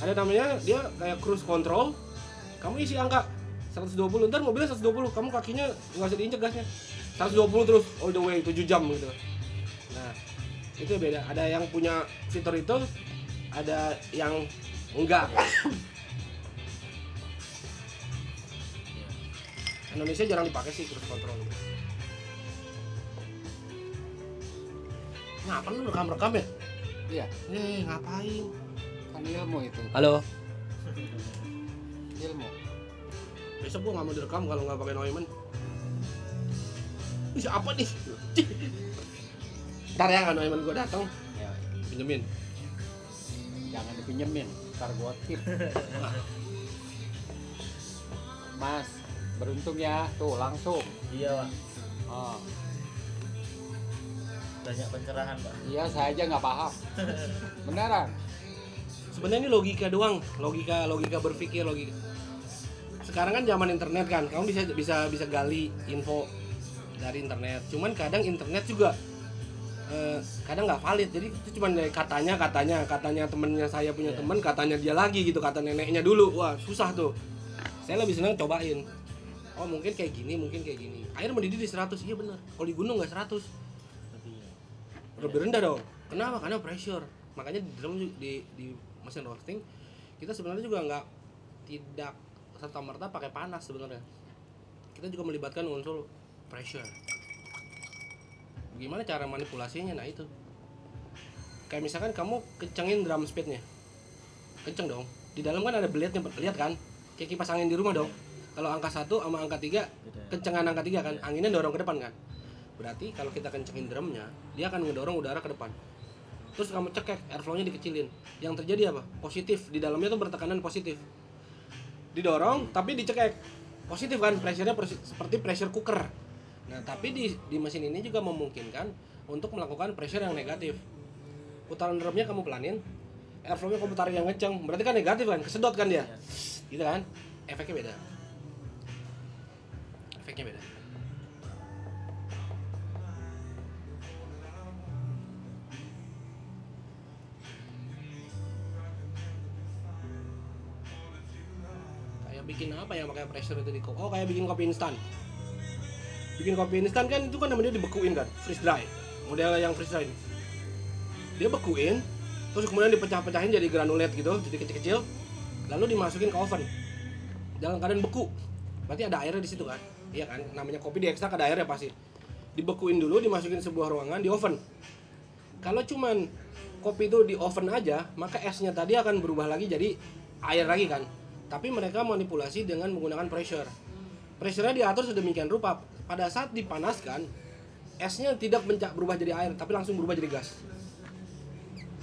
Ada namanya dia kayak cruise control. Kamu isi angka 120 ntar mobilnya 120 kamu kakinya nggak usah diinjek gasnya 120 terus all the way 7 jam gitu nah itu beda ada yang punya fitur itu ada yang enggak Indonesia jarang dipakai sih cruise control Ngapa lu rekam-rekam ya? Iya, Eh, ngapain? kan ilmu itu. Halo. Ilmu. Besok gua nggak mau direkam kalau nggak pakai Neumann. Ih, siapa nih? Ntar ya kalau Neumann gua datang, Ya, pinjemin. jangan dipinjemin, ntar gua tip. Mas, beruntung ya, tuh langsung. iya pak Oh, banyak pencerahan pak iya saya aja nggak paham. Beneran. Sebenarnya ini logika doang, logika logika berpikir logika. Sekarang kan zaman internet kan, kamu bisa bisa bisa gali info dari internet. Cuman kadang internet juga eh, kadang nggak valid. Jadi itu cuma dari katanya katanya katanya temennya saya punya Iya. teman, katanya dia lagi gitu, kata neneknya dulu. Wah susah tuh. Saya lebih senang cobain. Oh mungkin kayak gini, mungkin kayak gini. Air mendidih di 100, iya benar. Kalau di gunung nggak 100, lebih rendah dong. Kenapa? Karena pressure. Makanya di drum di di mesin roasting kita sebenarnya juga nggak tidak serta merta pakai panas sebenarnya. Kita juga melibatkan unsur pressure. Gimana cara manipulasinya? Nah itu. Kayak misalkan kamu kencengin drum speednya, kenceng dong. Di dalam kan ada blade-nya, lihat kan? Kayak kipas angin di rumah dong. Kalau angka satu sama angka tiga kencengan angka tiga kan anginnya dorong ke depan kan berarti kalau kita kencengin drumnya dia akan ngedorong udara ke depan terus kamu cekek airflow-nya dikecilin yang terjadi apa positif di dalamnya tuh bertekanan positif didorong tapi dicekek. Positif kan pressure-nya seperti pressure cooker. Nah tapi di di mesin ini juga memungkinkan untuk melakukan pressure yang negatif. Putaran drumnya kamu pelanin airflow-nya kamu tarik yang kenceng. Berarti kan negatif kan kesedot kan dia? Gitu kan? Efeknya beda. Efeknya beda bikin apa ya pakai pressure itu di ko- oh kayak bikin kopi instan. Bikin kopi instan kan itu kan namanya dibekuin kan freeze dry. Model yang freeze dry dia bekuin terus kemudian dipecah-pecahin jadi granulat gitu jadi kecil-kecil lalu dimasukin ke oven. Dalam keadaan beku. Berarti ada airnya di situ kan? Iya kan? Namanya kopi diekstrak ada airnya pasti. Dibekuin dulu dimasukin sebuah ruangan di oven. Kalau cuman kopi itu di oven aja maka esnya tadi akan berubah lagi jadi air lagi kan tapi mereka manipulasi dengan menggunakan pressure. Pressure-nya diatur sedemikian rupa. Pada saat dipanaskan esnya tidak berubah jadi air tapi langsung berubah jadi gas.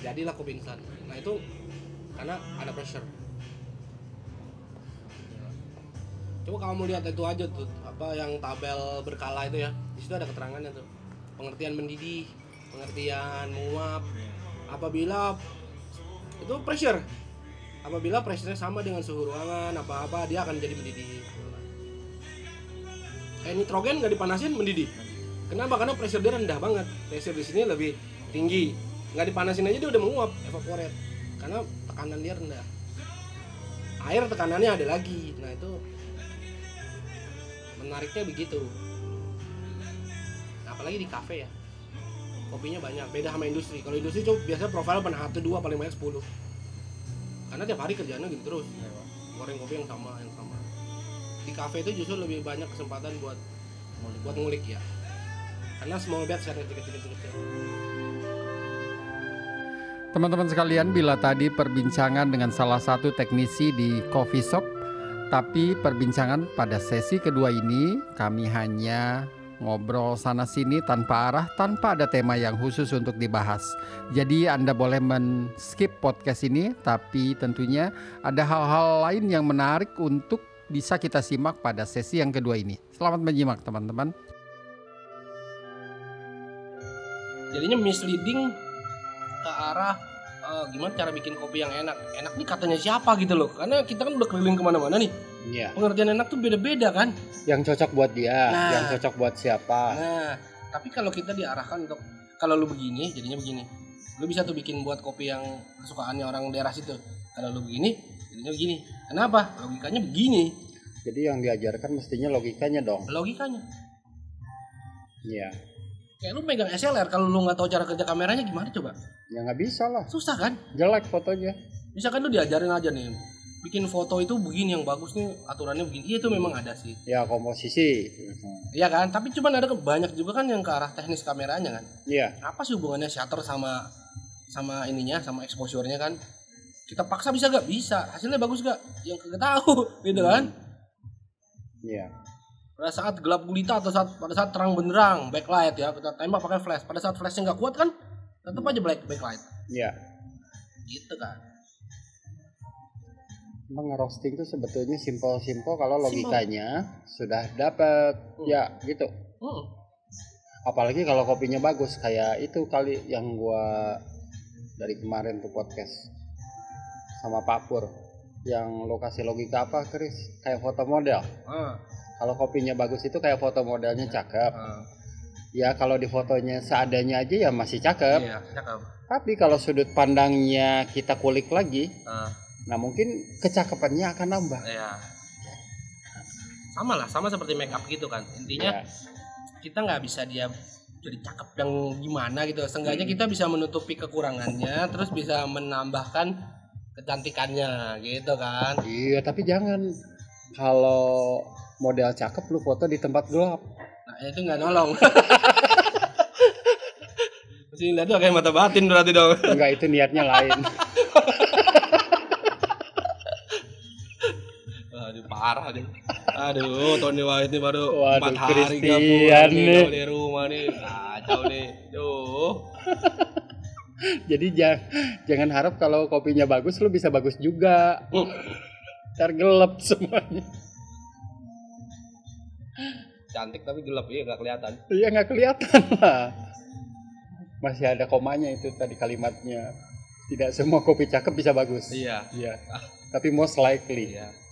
Jadilah kopi instan. Nah itu karena ada pressure. Coba kamu lihat itu aja tuh apa yang tabel berkala itu ya. Di situ ada keterangannya tuh. Pengertian mendidih pengertian menguap. Apabila itu pressure apabila pressure sama dengan suhu ruangan apa apa dia akan jadi mendidih. Kayak nitrogen nggak dipanasin mendidih. Kenapa? Karena pressure dia rendah banget. Pressure di sini lebih tinggi. Nggak dipanasin aja dia udah menguap evaporate. Karena tekanan dia rendah. Air tekanannya ada lagi. Nah itu menariknya begitu. Apalagi di kafe ya. Kopinya banyak. Beda sama industri. Kalau industri coba biasanya profil pernah satu dua paling banyak 10 karena tiap hari kerjanya gitu terus Iya, Pak. goreng kopi yang sama yang sama di kafe itu justru lebih banyak kesempatan buat Ngulik. buat ngulik ya karena small batch kan kecil kecil kecil kecil Teman-teman sekalian, bila tadi perbincangan dengan salah satu teknisi di coffee shop, tapi perbincangan pada sesi kedua ini kami hanya ngobrol sana sini tanpa arah, tanpa ada tema yang khusus untuk dibahas. Jadi Anda boleh men-skip podcast ini, tapi tentunya ada hal-hal lain yang menarik untuk bisa kita simak pada sesi yang kedua ini. Selamat menyimak teman-teman. jadinya misleading ke arah eh, gimana cara bikin kopi yang enak enak nih katanya siapa gitu loh karena kita kan udah keliling ke mana-mana nih Iya. pengertian enak tuh beda-beda kan Yang cocok buat dia, Nah. yang cocok buat siapa. nah tapi kalau kita diarahkan untuk kalau lu begini jadinya begini lu bisa tuh bikin buat kopi yang kesukaannya orang daerah situ kalau lu begini jadinya begini kenapa logikanya begini Jadi yang diajarkan mestinya logikanya dong. logikanya Iya. kayak lu megang SLR kalau lu nggak tahu cara kerja kameranya gimana coba Ya nggak bisa lah, susah kan jelek fotonya. misalkan lu diajarin aja nih bikin foto itu begini yang bagus nih aturannya begini. Iya itu memang ada sih. Ya komposisi. Iya kan? Tapi cuman ada banyak juga kan yang ke arah teknis kameranya kan? Iya. apa sih hubungannya shutter sama sama ininya sama exposure-nya kan? Kita paksa bisa gak bisa. Hasilnya bagus gak yang kagak tahu gitu kan? Iya. pada saat gelap gulita atau saat pada saat terang benderang backlight ya. Kita tembak pakai flash. Pada saat flashnya nggak kuat kan tetap aja black backlight. Iya. gitu kan Emang ngerosting itu sebetulnya simpel-simpel kalau logikanya sudah dapat. Hmm. Ya, gitu. Hmm. Apalagi kalau kopinya bagus kayak itu kali yang gua dari kemarin tuh podcast sama Pak Pur yang lokasi logika apa Chris kayak foto model. Ah, kalau kopinya bagus itu kayak foto modelnya cakep. Ah, ya kalau di fotonya seadanya aja ya masih cakep. Iya cakep. Tapi kalau sudut pandangnya kita kulik lagi Ah, nah mungkin kecakapannya akan nambah iya sama lah sama seperti make up gitu kan intinya Ya, kita nggak bisa dia jadi cakep yang gimana gitu. Seenggaknya Hmm. kita bisa menutupi kekurangannya, terus bisa menambahkan kecantikannya gitu kan. iya tapi jangan kalau model cakep lu foto di tempat gelap Nah itu nggak nolong. Mesti lihat tuh kayak mata batin berarti dong. enggak itu niatnya lain Aduh parah deh. Aduh Tony White ini baru Waduh, empat hari gak Christian kalau di rumah nih. Kacau nih. Duh. Jadi jangan jangan harap kalau kopinya bagus lu bisa bagus juga. Ntar gelap semuanya. Cantik tapi gelap ya nggak kelihatan. Iya nggak kelihatan lah. Masih ada komanya itu tadi kalimatnya. Tidak semua kopi cakep bisa bagus. Iya. Iya. Tapi most likely. Iya.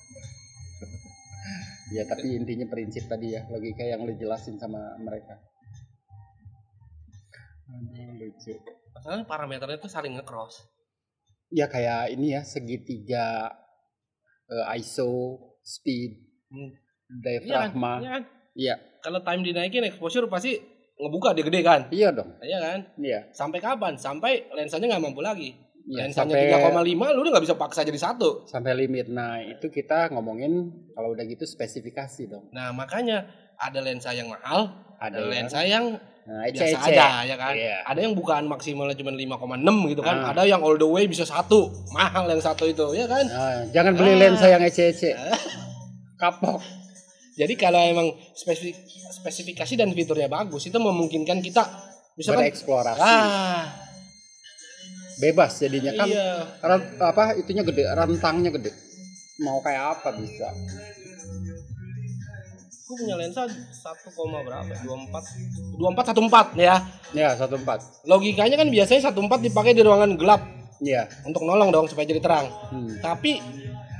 Ya tapi intinya prinsip tadi ya logika yang lu jelasin sama mereka. Aduh, lucu. Masalahnya parameternya tuh saling nge-cross. Ya kayak ini ya segitiga eh, ISO, speed, Hmm. diafragma. Iya kan? Iya. Kalau time dinaikin exposure pasti ngebuka dia gede kan? Iya dong. Iya kan? Iya. Sampai kapan? Sampai lensanya nggak mampu lagi. Lensanya sampai 3,5 lu udah nggak bisa paksa jadi satu. sampai limit. Nah, itu kita ngomongin kalau udah gitu spesifikasi dong. Nah makanya ada lensa yang mahal, ada, Ada lensa yang nah, biasa ECC. aja ya kan. Iya. Ada yang bukaan maksimalnya cuma 5,6 gitu kan. Ah. Ada yang all the way bisa satu, mahal yang satu itu ya kan. Nah, jangan beli Ah. lensa yang ECC. Kapok. Jadi kalau emang spesifik, spesifikasi dan fiturnya bagus itu memungkinkan kita misalkan Bereksplorasi. ah Bebas jadinya kan iya apa itunya gede, rentangnya gede. Mau kayak apa bisa. Gue punya lensa 1, berapa? 24 24 14 ya. Ya, 14. Logikanya kan biasanya 14 dipakai di ruangan gelap Iya. untuk nolong dong supaya jadi terang. Hmm. Tapi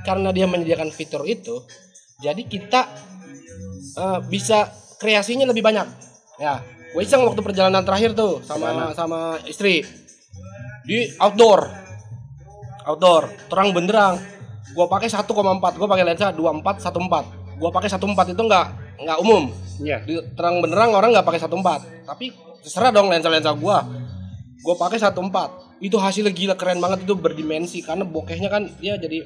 karena dia menyediakan fitur itu, jadi kita eh, bisa kreasinya lebih banyak. Ya, gue iseng waktu perjalanan terakhir tuh sama Ke mana? sama istri di outdoor, outdoor, terang benderang. Gue pakai 1,4, gue pakai lensa 24 14. Gue pakai 14 itu nggak nggak umum. Di terang benderang orang nggak pakai 14. Tapi terserah dong lensa-lensa gue. Gue pakai 14. Itu hasilnya gila keren banget itu berdimensi karena bokehnya kan dia jadi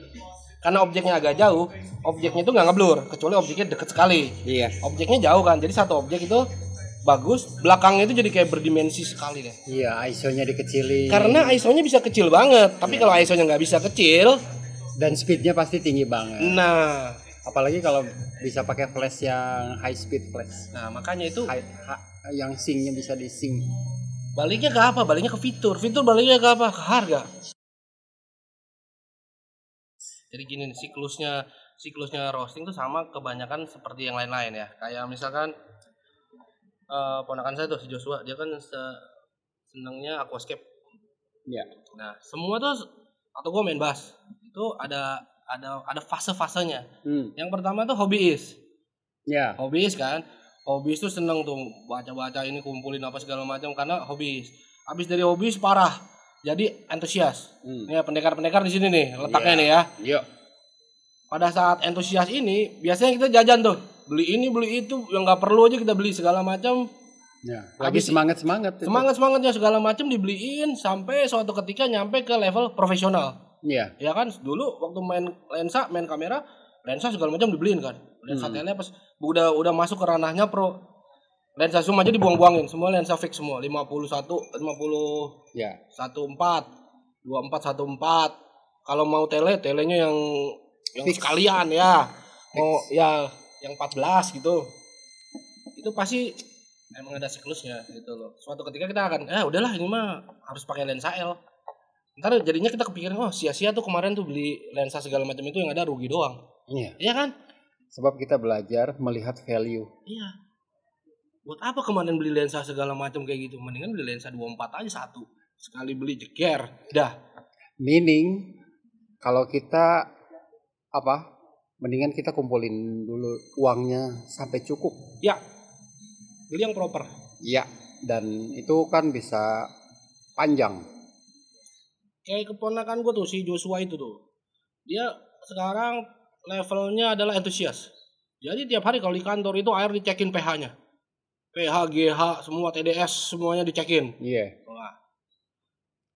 karena objeknya agak jauh, objeknya itu nggak ngeblur kecuali objeknya deket sekali. Iya. Objeknya jauh kan, jadi satu objek itu bagus, belakangnya itu jadi kayak berdimensi sekali deh. Iya, ISO-nya dikecilin. Karena ISO-nya bisa kecil banget, tapi kalau ISO-nya nggak bisa kecil, dan speednya pasti tinggi banget. nah, Apalagi kalau bisa pakai flash yang high speed flash. nah makanya itu High, ha- yang sync-nya bisa di sync. baliknya ke apa? Baliknya ke fitur, fitur baliknya ke apa? Ke harga. Jadi gini nih, siklusnya siklusnya roasting tuh sama kebanyakan seperti yang lain-lain ya. Kayak misalkan eh ponakan saya tuh si Joshua, dia kan se- senengnya aquascape. Iya. Nah, semua tuh atau gue main bass itu ada ada ada fase-fasenya. Hmm. Yang pertama tuh hobiis. Ya. Hobiis kan. Hobiis tuh seneng tuh baca-baca ini kumpulin apa segala macam karena hobiis. Habis dari hobiis parah. Jadi antusias. Hmm. Ya pendekar-pendekar di sini nih letaknya Iya. nih ya. Yuk. Pada saat antusias ini biasanya kita jajan tuh. Beli ini beli itu yang nggak perlu aja kita beli segala macam. Ya. Lagi semangat semangat. Semangat semangatnya segala macam dibeliin sampai suatu ketika nyampe ke level profesional. Iya. Ya kan dulu waktu main lensa, main kamera, lensa segala macam dibeliin kan. Lensa Hmm. tele pas udah udah masuk ke ranahnya pro. Lensa zoom aja dibuang-buangin, semua lensa fix semua. 51 50 Ya. 14 24 14. Kalau mau tele, telenya yang yang Fix. sekalian ya. Mau ya yang 14 gitu. Itu pasti emang ada siklusnya gitu loh. Suatu ketika kita akan eh udahlah ini mah harus pakai lensa L. Ntar jadinya kita kepikiran oh sia-sia tuh kemarin tuh beli lensa segala macam itu yang ada rugi doang. Iya. Iya kan? Sebab kita belajar melihat value. Iya. Buat apa kemarin beli lensa segala macam kayak gitu? Mendingan beli lensa 24 aja satu. Sekali beli jeger. Dah. Meaning kalau kita apa? Mendingan kita kumpulin dulu uangnya sampai cukup. Ya. Beli yang proper. Iya. Dan itu kan bisa panjang. Kayak keponakan gue tuh si Joshua itu tuh. Dia sekarang levelnya adalah antusias. Jadi tiap hari kalau di kantor itu air dicekin pH-nya. pH, GH, semua TDS semuanya dicekin. Iya. Wah.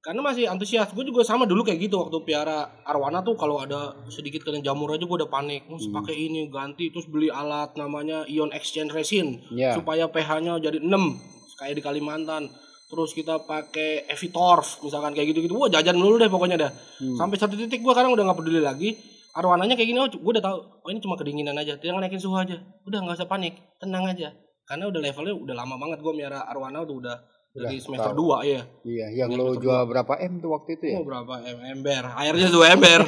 Karena masih antusias. Gue juga sama dulu kayak gitu waktu piara arwana tuh kalau ada sedikit kena jamur aja gue udah panik. Terus Hmm. pakai ini ganti terus beli alat namanya ion exchange resin Iya. supaya pH-nya jadi 6 kayak di Kalimantan. Terus kita pakai Evitorf misalkan kayak gitu-gitu. Wah jajan dulu deh pokoknya dah. Hmm. Sampai satu titik gue sekarang udah nggak peduli lagi. Arwananya kayak gini, oh gue udah tahu. Oh ini cuma kedinginan aja. Jangan naikin suhu aja. Udah nggak usah panik, tenang aja. Karena udah levelnya udah lama banget gue miara arwana udah udah dari semester tahu. 2 ya. Iya, yang lo jual berapa M tuh waktu itu ya? Oh berapa em ember? Airnya dua ember.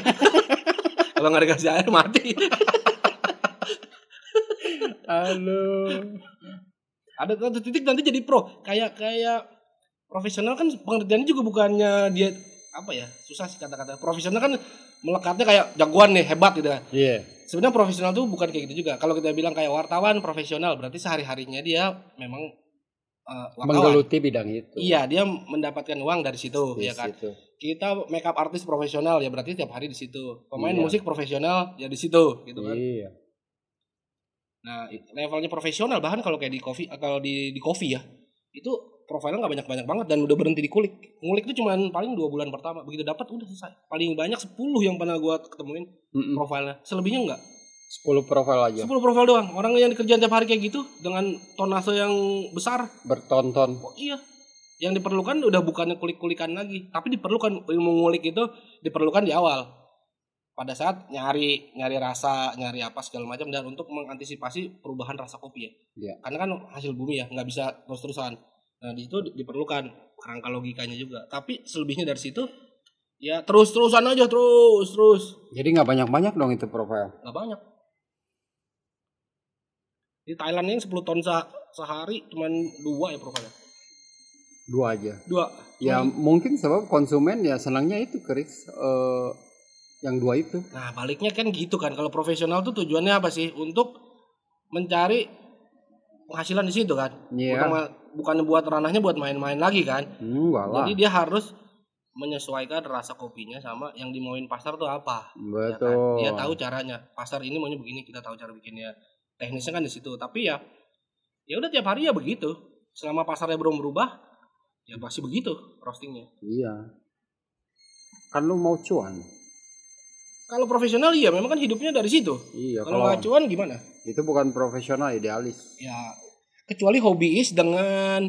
Kalau nggak dikasih air mati. Halo. Ada satu titik nanti jadi pro. Kayak kayak profesional kan pengertiannya juga bukannya dia apa ya susah sih kata-kata profesional kan melekatnya kayak jagoan nih hebat gitu kan. Iya. sebenarnya profesional tuh bukan kayak gitu juga. Kalau kita bilang kayak wartawan profesional, berarti sehari-harinya dia memang uh. Menggeluti bidang itu. Iya, dia mendapatkan uang dari situ, Di ya kan. situ. Kita makeup artis profesional ya berarti tiap hari di situ. Pemain Iya. musik profesional ya di situ, gitu kan. Iya. Nah, levelnya profesional bahkan kalau kayak di coffee kalau di di coffee ya, itu profilnya nggak banyak-banyak banget dan udah berhenti di kulik. Ngulik itu cuman paling dua bulan pertama. Begitu dapat udah selesai. Paling banyak 10 yang pernah gua ketemuin Mm-mm. profilnya. Selebihnya enggak. 10 profil aja. 10 profil doang. Orang yang dikerjain tiap hari kayak gitu dengan tonase yang besar. Bertonton. Oh iya. Yang diperlukan udah bukannya kulik-kulikan lagi, tapi diperlukan ilmu ngulik itu diperlukan di awal. Pada saat nyari nyari rasa, nyari apa segala macam dan untuk mengantisipasi perubahan rasa kopi ya. Iya. Karena kan hasil bumi ya, nggak bisa terus-terusan. Nah, di situ di- diperlukan kerangka logikanya juga. Tapi selebihnya dari situ ya terus-terusan aja terus terus. Jadi nggak banyak-banyak dong itu profil. nggak banyak di Thailand yang 10 ton se- sehari cuman dua ya profilnya Dua aja. dua Ya mungkin sebab konsumen ya senangnya itu keris eh, yang dua itu. nah baliknya kan gitu kan kalau profesional tuh tujuannya apa sih untuk mencari penghasilan di situ kan Iya. bukan buat ranahnya buat main-main lagi kan lah. jadi dia harus menyesuaikan rasa kopinya sama yang dimauin pasar tuh apa ya kan? Betul. dia tahu caranya pasar ini maunya begini kita tahu cara bikinnya teknisnya kan di situ tapi ya ya udah tiap hari ya begitu selama pasarnya belum berubah ya pasti begitu roastingnya Iya. Kan lu mau cuan. kalau profesional iya memang kan hidupnya dari situ Iya. kalau nggak cuan gimana itu bukan profesional idealis. ya kecuali hobiis dengan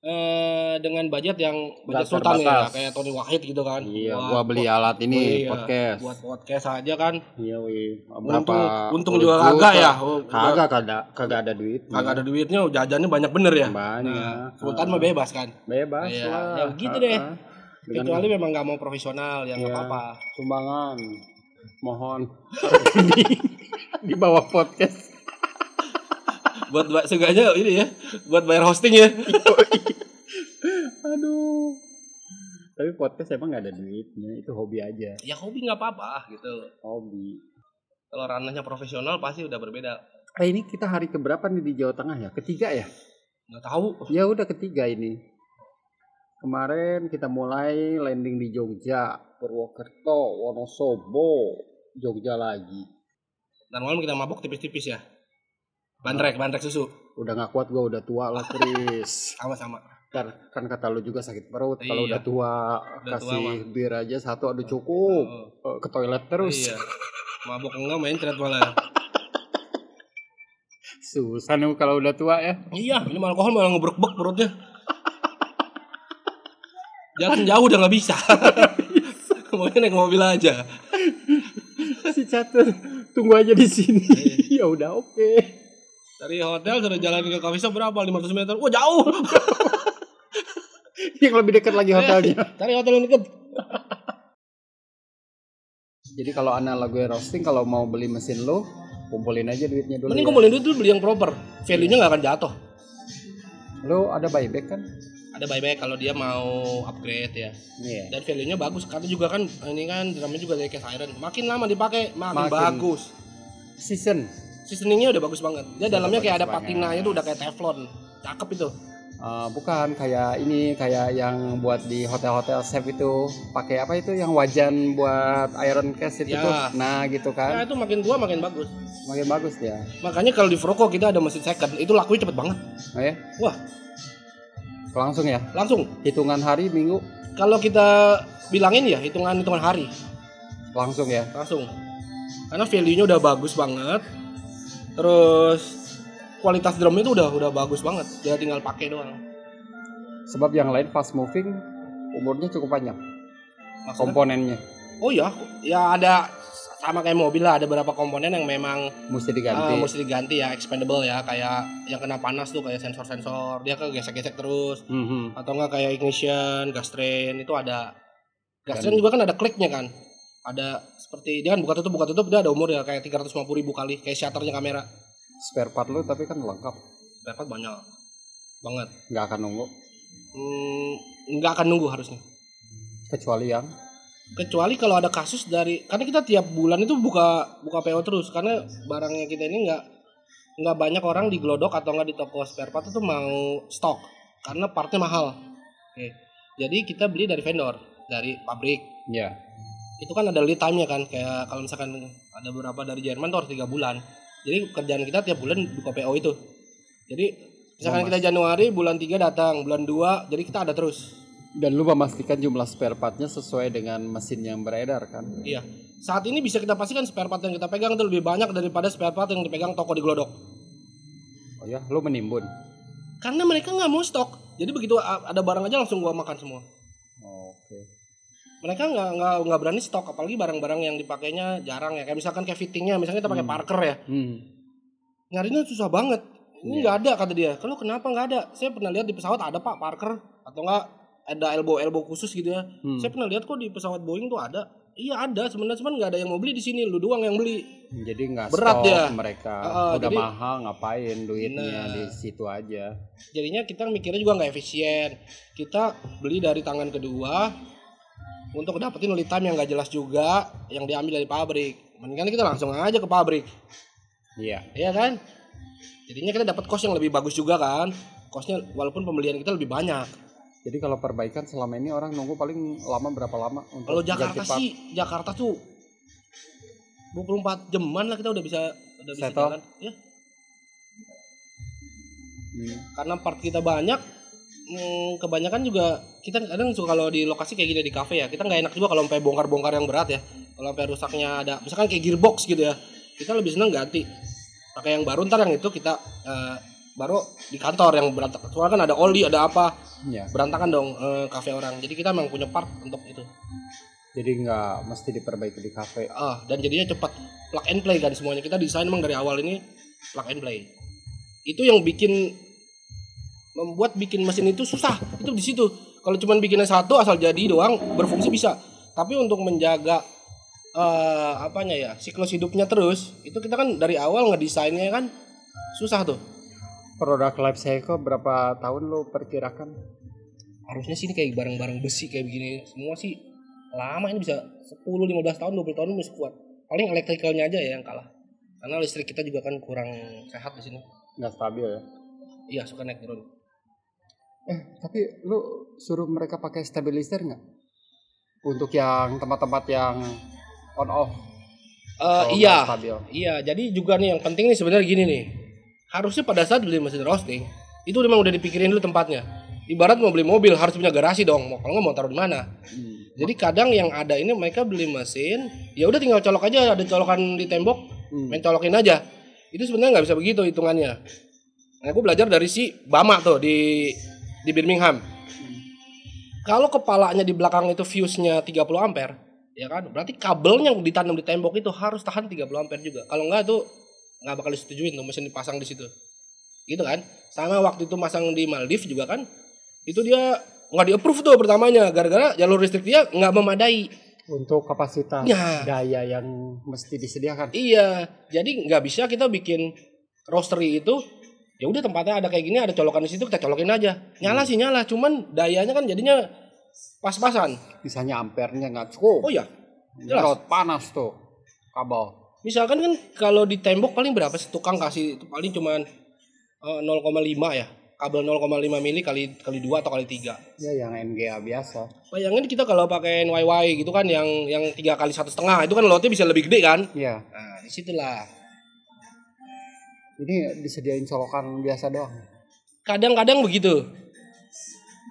eh dengan budget yang budget Nggak sultan ya terbatas. kayak Tony Wahid gitu kan Iya. Buat- Gua beli alat ini iya, podcast. buat podcast aja kan Iya wih. untung untung puluh juga kagak ya Oh, Kagak kagak kagak ada duit. kagak ada duitnya jajannya banyak bener ya Banyak. nah, sultan Ah. mah bebas kan Bebas Iya, lah. ya begitu Ah, deh. Dengan kecuali memang nggak mau profesional ya nggak Iya. apa-apa sumbangan. Mohon. di bawah podcast. Buat seenggaknya ini ya buat bayar hosting ya Aduh. Tapi podcast emang nggak ada duitnya, itu hobi aja. ya hobi nggak apa-apa gitu Hobi. kalau ranahnya profesional pasti udah berbeda Eh ini kita hari keberapa nih di Jawa Tengah ya? Ketiga ya? nggak tahu Ya udah ketiga ini. Kemarin kita mulai landing di Jogja, Purwokerto, Wonosobo, Jogja lagi. dan malam kita mabok tipis-tipis ya bandrek bandrek susu Udah nggak kuat gue udah tua lah Chris. sama-sama kan, kan kata lu juga sakit perut. Kalau Iya. udah tua Udah tua kasih mah. bir aja satu aduh cukup. Oh, Eh, Ke toilet terus. iya mabok enggak main thread malah Susah nih kalau udah tua ya. iya minum alkohol malah ngebrek-brek perutnya jalan jauh udah nggak bisa maunya naik mobil aja Si catur tunggu aja di sini. Iya. ya udah oke. Dari hotel sudah jalan ke coffee shop berapa 500 meter wah jauh Yang lebih dekat lagi hotelnya. dari hotel yang deket Jadi kalau analog gue roasting kalau mau beli mesin lo kumpulin aja duitnya dulu. mending ya. kumpulin duit dulu beli yang proper value nya nggak akan jatuh Lo ada buyback kan? ada buyback kalau dia mau upgrade ya Iya. dan value nya bagus karena juga kan ini kan drumnya juga dari cast iron makin lama dipakai makin, Makin. bagus Season. Seasoningnya udah bagus banget dia dalamnya kayak ada patinanya tuh udah kayak teflon cakep itu Eh, bukan kayak ini kayak yang buat di hotel-hotel chef itu pakai apa itu yang wajan buat iron cast itu Ya. tuh. Nah, gitu nah kan. itu makin tua makin bagus Makin bagus dia. makanya kalau di Froco kita ada mesin second itu lakunya cepet banget Oh ya? Wah. Langsung ya. langsung Hitungan hari, minggu kalau kita bilangin ya hitungan hitungan hari langsung ya. langsung karena value nya udah bagus banget terus kualitas drumnya itu udah udah bagus banget. Dia tinggal pakai doang. Sebab yang lain fast moving umurnya cukup panjang. Maksudnya? komponennya. oh ya ya ada sama kayak mobil lah ada beberapa komponen yang memang Mesti ah, diganti. mesti diganti ya expandable ya. Kayak yang kena panas tuh kayak sensor-sensor. Dia kegesek-gesek terus. Mhm. atau enggak kayak ignition gas train itu ada. Gas train juga kan ada kliknya kan? Ada seperti dia kan buka tutup buka tutup dia ada umur ya kayak 350 ribu kali kayak shutternya kamera. Spare part lu tapi kan lengkap. spare part banyak banget. Nggak akan nunggu? Hmm, nggak akan nunggu harusnya. Kecuali yang? Kecuali kalau ada kasus dari karena kita tiap bulan itu buka buka PO terus karena barangnya kita ini nggak nggak banyak orang di Glodok atau nggak di toko spare part itu mau stok karena partnya mahal. Oke jadi kita beli dari vendor dari pabrik. Ya itu kan ada lead time-nya kan kayak kalau misalkan ada beberapa dari Jerman tuh harus tiga bulan. Jadi kerjaan kita tiap bulan buka PO itu. Jadi misalkan Oh, kita Januari bulan 3 datang bulan 2 jadi kita ada terus. Dan lu memastikan jumlah spare partnya sesuai dengan mesin yang beredar kan? Iya. Saat ini bisa kita pastikan spare part yang kita pegang itu lebih banyak daripada spare part yang dipegang toko di Glodok. Oh ya lu menimbun? Karena mereka nggak mau stok. Jadi begitu ada barang aja langsung gua makan semua mereka nggak nggak nggak berani stok apalagi barang-barang yang dipakainya jarang ya. Kayak misalkan kayak fittingnya misalnya kita pakai Hmm. Parker ya. Hmm. nyarinya susah banget. Ini Iya. nggak ada kata dia. Kalau kenapa nggak ada? Saya pernah lihat di pesawat ada pak Parker. Atau enggak ada elbow elbow khusus gitu ya. Hmm. saya pernah lihat kok di pesawat Boeing tuh ada. Iya ada. Sebenarnya cuman nggak ada yang mau beli di sini. Lu doang yang beli. Jadi nggak Berat stok dia. mereka. Ah, udah jadi- mahal ngapain duitnya Nah. di situ aja? Jadinya kita mikirnya juga nggak efisien. Kita beli dari tangan kedua untuk dapetin lead time yang nggak jelas juga yang diambil dari pabrik mendingan kita langsung aja ke pabrik iya Iya kan? Jadinya kita dapat kos yang lebih bagus juga kan. Kosnya walaupun pembelian kita lebih banyak. jadi kalau perbaikan selama ini orang nunggu paling lama berapa lama untuk Kalau Jakarta sih, Jakarta tuh 24 jaman lah kita udah bisa udah bisa Settle. jalan. Ya, Hmm. karena part kita banyak hmm, kebanyakan juga kita kadang suka kalau di lokasi kayak gini di kafe ya kita nggak enak juga kalau sampai bongkar-bongkar yang berat ya. Kalau sampai rusaknya ada misalkan kayak gearbox gitu ya kita lebih seneng ganti. Pakai yang baru ntar yang itu kita eh, baru di kantor yang berantakan. Soalnya kan ada oli ada apa Iya. berantakan dong eh, kafe orang. Jadi kita memang punya part untuk itu. Jadi nggak mesti diperbaiki di kafe. Ah dan jadinya cepat plug and play kan semuanya. Kita desain memang dari awal ini plug and play. Itu yang bikin membuat bikin mesin itu susah. Itu di situ. Kalau cuma bikinnya satu asal jadi doang berfungsi bisa. Tapi untuk menjaga eh apanya ya siklus hidupnya terus itu kita kan dari awal ngedesainnya kan susah tuh. Produk life cycle berapa tahun lo perkirakan? harusnya sih ini kayak barang-barang besi kayak begini. Semua sih lama ini bisa 10 15 tahun 20 tahun masih kuat. Paling elektrikalnya aja ya yang kalah. Karena listrik kita juga kan kurang sehat di sini. Nggak stabil ya. iya suka naik turun Eh, tapi lu suruh mereka pakai stabilizer nggak? Untuk yang tempat-tempat yang on off. Kalau iya stabil. iya jadi juga nih yang penting nih sebenarnya gini nih harusnya pada saat beli mesin roasting itu memang udah dipikirin dulu tempatnya ibarat mau beli mobil harus punya garasi dong mau kalau nggak mau taruh di mana Hmm. jadi kadang yang ada ini mereka beli mesin ya udah tinggal colok aja ada colokan di tembok Hmm. main colokin aja itu sebenarnya nggak bisa begitu hitungannya nah aku belajar dari si Bama tuh di di Birmingham. Kalau kepalanya di belakang itu fuse-nya 30 ampere ya kan? Berarti kabelnya yang ditanam di tembok itu harus tahan 30 ampere juga. Kalau nggak tuh nggak bakal disetujuin tuh mesin dipasang di situ. Gitu kan? Sama waktu itu masang di Maldives juga kan itu dia nggak di approve tuh pertamanya. Gara-gara jalur listrik dia nggak memadai. Untuk kapasitas Ya. daya yang mesti disediakan. Iya, jadi nggak bisa kita bikin roastery itu ya udah tempatnya ada kayak gini ada colokan di situ kita colokin aja. Nyala sih nyala, cuman dayanya kan jadinya pas-pasan. Misalnya ampernya nggak cukup. Oh iya, jelas. Nyerot panas tuh kabel. Misalkan kan kalau di tembok paling berapa sih tukang kasih itu paling cuman eh, 0,5 ya. Kabel 0,5 mili kali kali 2 atau kali 3. Ya yang NGA biasa. Bayangin kita kalau pakai YY gitu kan yang yang tiga kali satu setengah itu kan lotnya bisa lebih gede kan? Iya. Nah, di situlah. Ini disediain colokan biasa doang. kadang-kadang begitu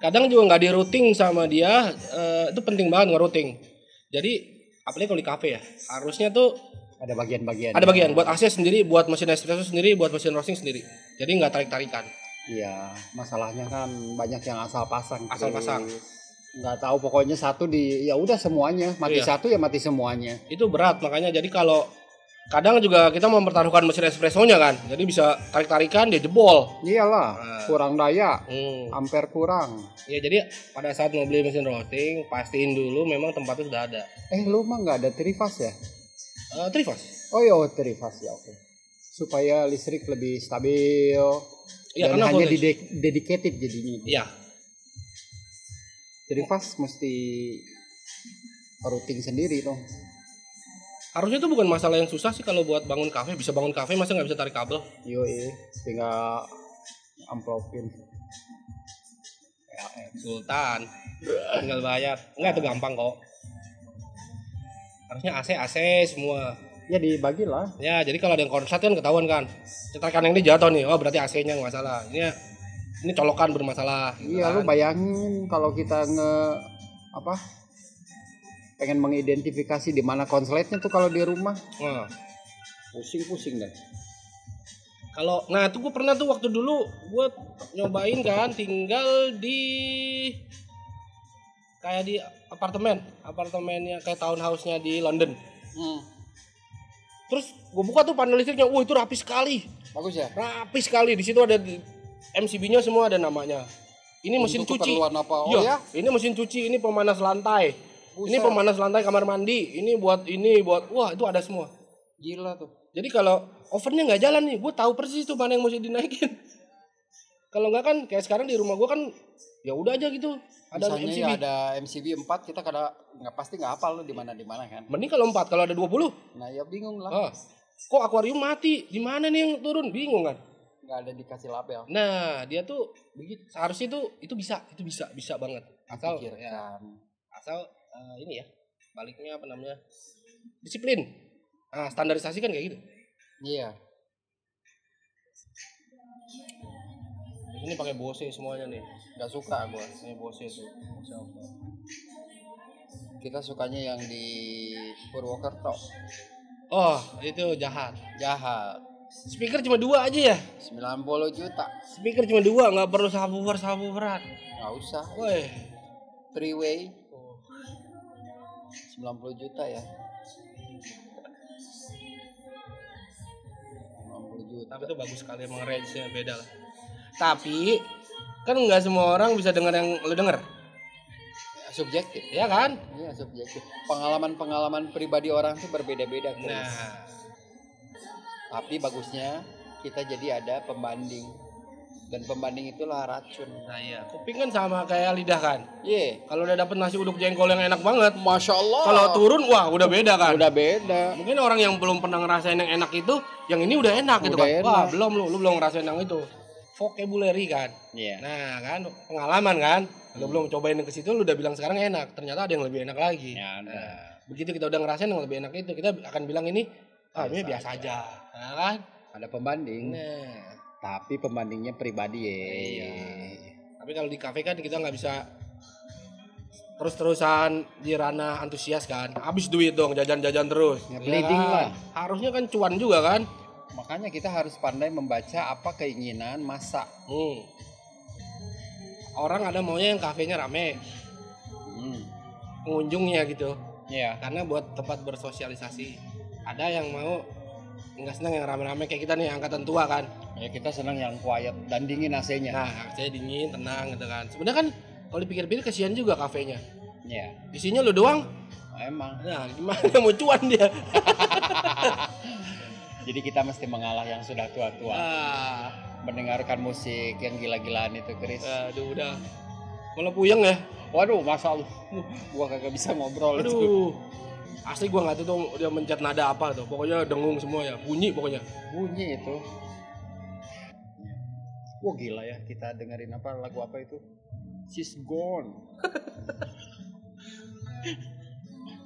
kadang juga nggak di routing sama dia eh, itu penting banget nge-routing jadi apalagi kalau di cafe ya harusnya tuh Ada bagian-bagian. ada bagian buat AC sendiri buat mesin espresso sendiri buat mesin roasting sendiri jadi nggak tarik-tarikan Iya, masalahnya kan banyak yang asal pasang. Asal pasang. Nggak tahu pokoknya satu di ya udah semuanya mati Iya. satu ya mati semuanya. itu berat makanya jadi kalau kadang juga kita mempertaruhkan mesin espressonya kan jadi bisa tarik-tarikan dia jebol Iyalah, Nah. kurang daya, hmm. ampere kurang. ya jadi pada saat mau beli mesin roasting pastiin dulu memang tempatnya sudah ada Eh lu mah nggak ada trifas ya? Eh, trifas Oh iya oh, trifas ya oke. Supaya listrik lebih stabil Iya, dan karena hanya didek- dedicated jadinya. iya Trifas mesti routing sendiri dong. Harusnya itu bukan masalah yang susah sih kalau buat bangun kafe. Bisa bangun kafe masa nggak bisa tarik kabel? Yoi, tinggal amplopin. Ya, Sultan. Tinggal bayar. Enggak itu gampang kok. Harusnya AC AC semua. Ya dibagi lah. ya jadi kalau ada yang konslet kan ketahuan kan. Cetakan yang ini jatuh nih. Oh berarti AC nya nggak masalah. Ini ini colokan bermasalah. Iya, lu kan. bayangin kalau kita nge apa? Pengen mengidentifikasi di mana konsletnya tuh kalau di rumah. Nah, Pusing-pusing deh. kalau nah itu gue pernah tuh waktu dulu gue nyobain kan tinggal di kayak di apartemen apartemennya kayak townhouse-nya di London Hmm. terus gue buka tuh panel listriknya wah itu rapi sekali Bagus ya? rapi sekali di situ ada MCB-nya semua ada namanya ini mesin Untuk cuci keperluan apa? Oh Iya, ya? ini mesin cuci ini pemanas lantai ini Buset. pemanas lantai kamar mandi ini buat ini buat wah itu ada semua. Gila tuh. jadi kalau ovennya nggak jalan nih gue tahu persis tuh mana yang mesti dinaikin. Kalau nggak kan kayak sekarang di rumah gue kan ya udah aja gitu. Ada Misalnya MCB ya ada MCB 4 kita kada nggak pasti nggak hafal di mana di mana kan. mending kalau empat kalau ada 20 Nah, ya bingung lah. ah, kok akuarium mati? Di mana nih yang turun? Bingung kan? Nggak ada dikasih label. nah dia tuh begitu seharusnya itu itu bisa itu bisa bisa banget. Asal ya, asal eh, ini ya baliknya apa namanya disiplin nah standarisasi kan kayak gitu Iya. ini pakai Bose semuanya nih Nggak suka gua. ini Bose tuh. Kita sukanya yang di Purwokerto. oh itu jahat Jahat. speaker cuma dua aja ya 90 juta. speaker cuma dua nggak perlu subwoofer subwooferan Nggak usah. woi Three way 90 juta ya. 90 juta. tapi itu bagus sekali emang range nya beda lah tapi kan nggak semua orang bisa dengar yang lu denger subjektif. ya kan Iya, subjektif. Pengalaman-pengalaman pribadi orang tuh berbeda-beda, Chris. nah Tapi bagusnya kita jadi ada pembanding. Dan pembanding itulah racun. nah iya kuping kan sama kayak lidah kan Iya. kalau udah dapet nasi uduk jengkol yang enak banget Masya Allah. kalau turun wah udah beda kan udah beda. mungkin orang yang belum pernah ngerasain yang enak itu yang ini udah enak gitu Udah kan wah enak. belum lu lu belum ngerasain yang itu vocabulary kan Iya. nah kan pengalaman kan lu belum cobain yang ke situ lu udah bilang sekarang enak ternyata ada yang lebih enak lagi Ya, nah, begitu kita udah ngerasain yang lebih enak itu kita akan bilang ini ah ini biasa aja nah, kan Ada pembanding. nah Tapi pembandingnya pribadi ya. Iya. tapi kalau di kafe kan kita nggak bisa terus-terusan di ranah antusias kan habis duit dong jajan-jajan terus Ya, Iya bleeding kan? lah. harusnya kan cuan juga kan Makanya kita harus pandai membaca apa keinginan masa. Hmm. Orang ada maunya yang kafenya rame, Hmm. pengunjungnya gitu. Iya. Karena buat tempat bersosialisasi. Ada yang mau nggak senang yang rame-rame kayak kita nih angkatan tua kan. Ya kita senang yang quiet dan dingin AC-nya. Nah, saya dingin, tenang gitu kan. Sebenarnya kan kalau dipikir-pikir kesian juga kafenya. Iya. Isinya lu doang. Emang. Nah, gimana mau cuan dia? Jadi kita mesti mengalah yang sudah tua-tua. Ah, Mendengarkan musik yang gila-gilaan itu, Chris. aduh udah. Malah puyeng ya. Waduh, masa Allah. Gua kagak bisa ngobrol itu. Aduh. Asli gua nggak tahu tuh dia mencet nada apa tuh. Pokoknya dengung semua ya. Bunyi pokoknya. Bunyi itu. Wah gila ya kita dengerin apa lagu apa itu? She's gone.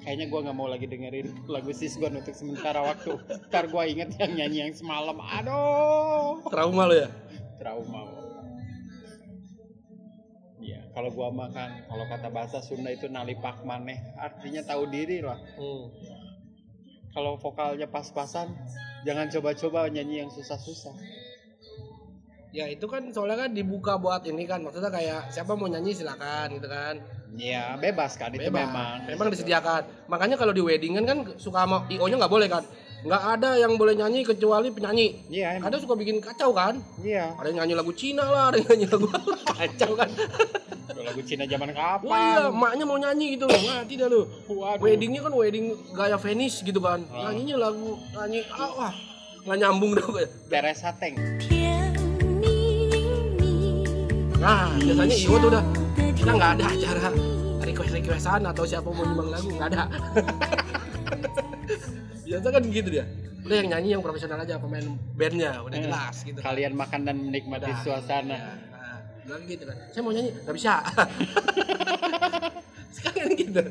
Kayaknya gua nggak mau lagi dengerin lagu She's Gone untuk sementara waktu. Ntar gua inget yang nyanyi yang semalam. Aduh. Trauma lo ya? Trauma. Iya, kalau gua makan, kalau kata bahasa Sunda itu nalipak maneh, artinya tahu diri lah. Hmm. Kalau vokalnya pas-pasan, jangan coba-coba nyanyi yang susah-susah. Ya itu kan soalnya kan dibuka buat ini kan maksudnya kayak siapa mau nyanyi silakan gitu kan. Iya, bebas kan itu Bebas. memang. Memang disediakan. Makanya kalau di weddingan kan suka sama IO-nya nggak boleh kan. Nggak ada yang boleh nyanyi kecuali penyanyi. Iya, emang. Kadang suka bikin kacau kan. Iya. Ada yang nyanyi lagu Cina lah, ada yang nyanyi lagu kacau kan. Lagu Cina zaman Wah kapan? iya, emaknya mau nyanyi gitu loh. Dah lu. Waduh. Weddingnya kan wedding gaya Venice gitu kan. Ah. Nyanyinya lagu nyanyi ah, wah nggak nyambung dah kayak. Teresa Teng. Nah, biasanya IO tuh udah kita nggak ada acara request requestan atau siapa mau nyumbang lagu nggak ada. Biasa kan gitu dia. Udah yang nyanyi yang profesional aja pemain bandnya udah Eh, jelas gitu. kan. Kalian makan dan menikmati Udah. suasana. Ya, nah, bilang gitu kan. Saya mau nyanyi nggak bisa. Sekarang gitu.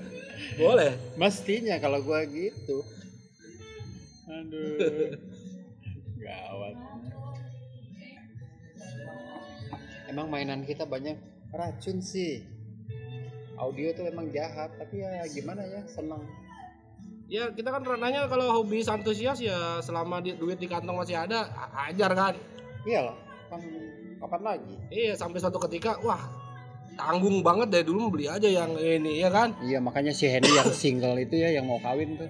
Boleh. Mestinya kalau gua gitu. Aduh. Gawat. Emang mainan kita banyak racun sih. Audio tuh emang jahat, tapi ya gimana ya, senang. Ya kita kan ranahnya kalau hobi antusias ya selama di, duit di kantong masih ada ajar kan. Iyalah, kan kapan lagi? Iya sampai suatu ketika wah tanggung banget dari dulu beli aja yang ini ya kan. Iya, makanya si Hendy yang single itu ya yang mau kawin tuh.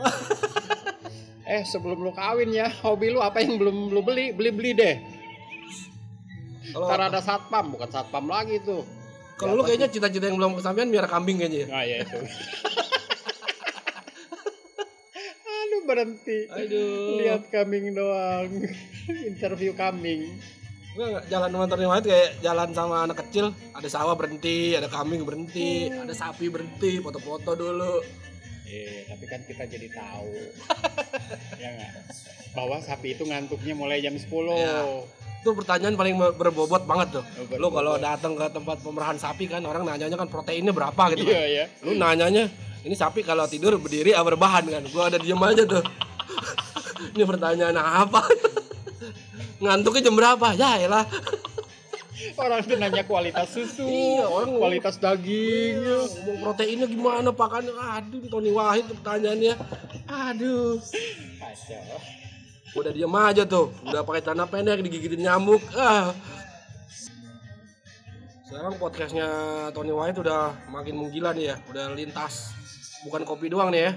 eh, sebelum lu kawin ya, hobi lu apa yang belum lu beli? Beli-beli deh. Kalau Ntar ada satpam, bukan satpam lagi tuh. kalau lu kayaknya cita-cita yang belum kesampaian biar kambing kayaknya. ya. Nah, ya itu. Aduh, berhenti. Aduh. Lihat kambing doang. Interview kambing. Enggak, enggak. jalan Tony White kayak jalan sama anak kecil. Ada sawah berhenti, ada kambing berhenti, ada sapi berhenti, foto-foto dulu. Eh, tapi kan kita jadi tahu. ya nggak? Bahwa sapi itu ngantuknya mulai jam 10. Ya. Itu pertanyaan paling ber- berbobot banget tuh. Oh, Lu kalau berbobot. datang ke tempat pemerahan sapi kan orang nanyanya kan proteinnya berapa gitu Iya, kan. ya. Lu nanyanya ini sapi kalau tidur berdiri apa berbahan kan. Gua ada diem aja tuh. ini pertanyaan apa? Ngantuknya jam berapa? Ya elah. Orang tuh nanya kualitas susu, Iya, orang kualitas daging. Ngomong proteinnya gimana pakan? Aduh, Tony Wahid pertanyaannya. Aduh. Kacau. Udah diem aja tuh. Udah pakai celana pendek digigitin nyamuk. Ah. Sekarang podcastnya Tony Wahid udah makin menggila nih ya. Udah lintas. Bukan kopi doang nih ya.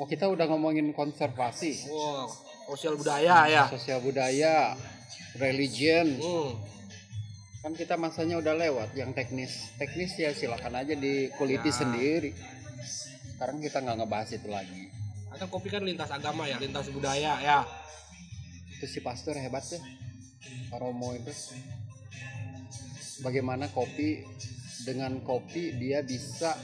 Oh, kita udah ngomongin konservasi, Wow, sosial budaya ya. sosial budaya, religion. Hmm. Kan kita masanya udah lewat yang teknis. Teknis ya silakan aja dikuliti Ya. sendiri. Sekarang kita nggak ngebahas itu lagi. Atau kopi kan lintas agama ya, lintas budaya ya. Itu si pastor hebat ya. Pak Romo itu. Bagaimana kopi dengan kopi dia bisa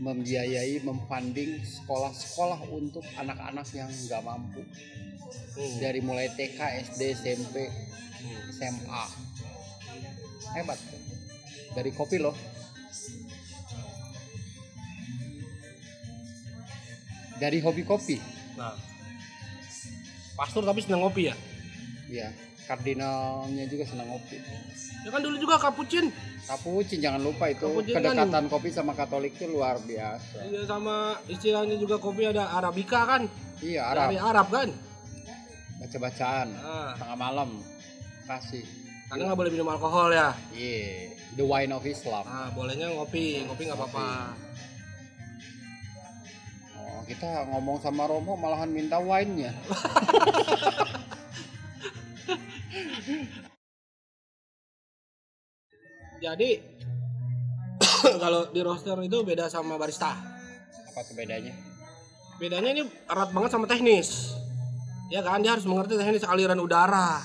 membiayai, memfunding sekolah-sekolah untuk anak-anak yang nggak mampu. Hmm. Dari mulai TK, SD, SMP, SMA. Hebat tuh. Dari kopi loh. Dari hobi kopi. Nah. Pastor tapi seneng ngopi ya. Ya, kardinalnya juga senang kopi. Ya kan dulu juga kapucin. Kapucin jangan lupa itu Kapucin kan- kedekatan kopi sama Katolik itu luar biasa. Iya sama istilahnya juga kopi ada arabica kan. Iya, Arab Dari Arab kan. baca-bacaan Nah, tengah malam kasih. karena nggak boleh minum alkohol ya. Iya, the wine of Islam. Nah, bolehnya ngopi, ngopi nggak apa-apa. Kita ngomong sama Romo malahan minta wine-nya. Jadi kalau di roaster itu beda sama barista. Apa tuh bedanya? Bedanya ini erat banget sama teknis. Ya kan dia harus mengerti teknis aliran udara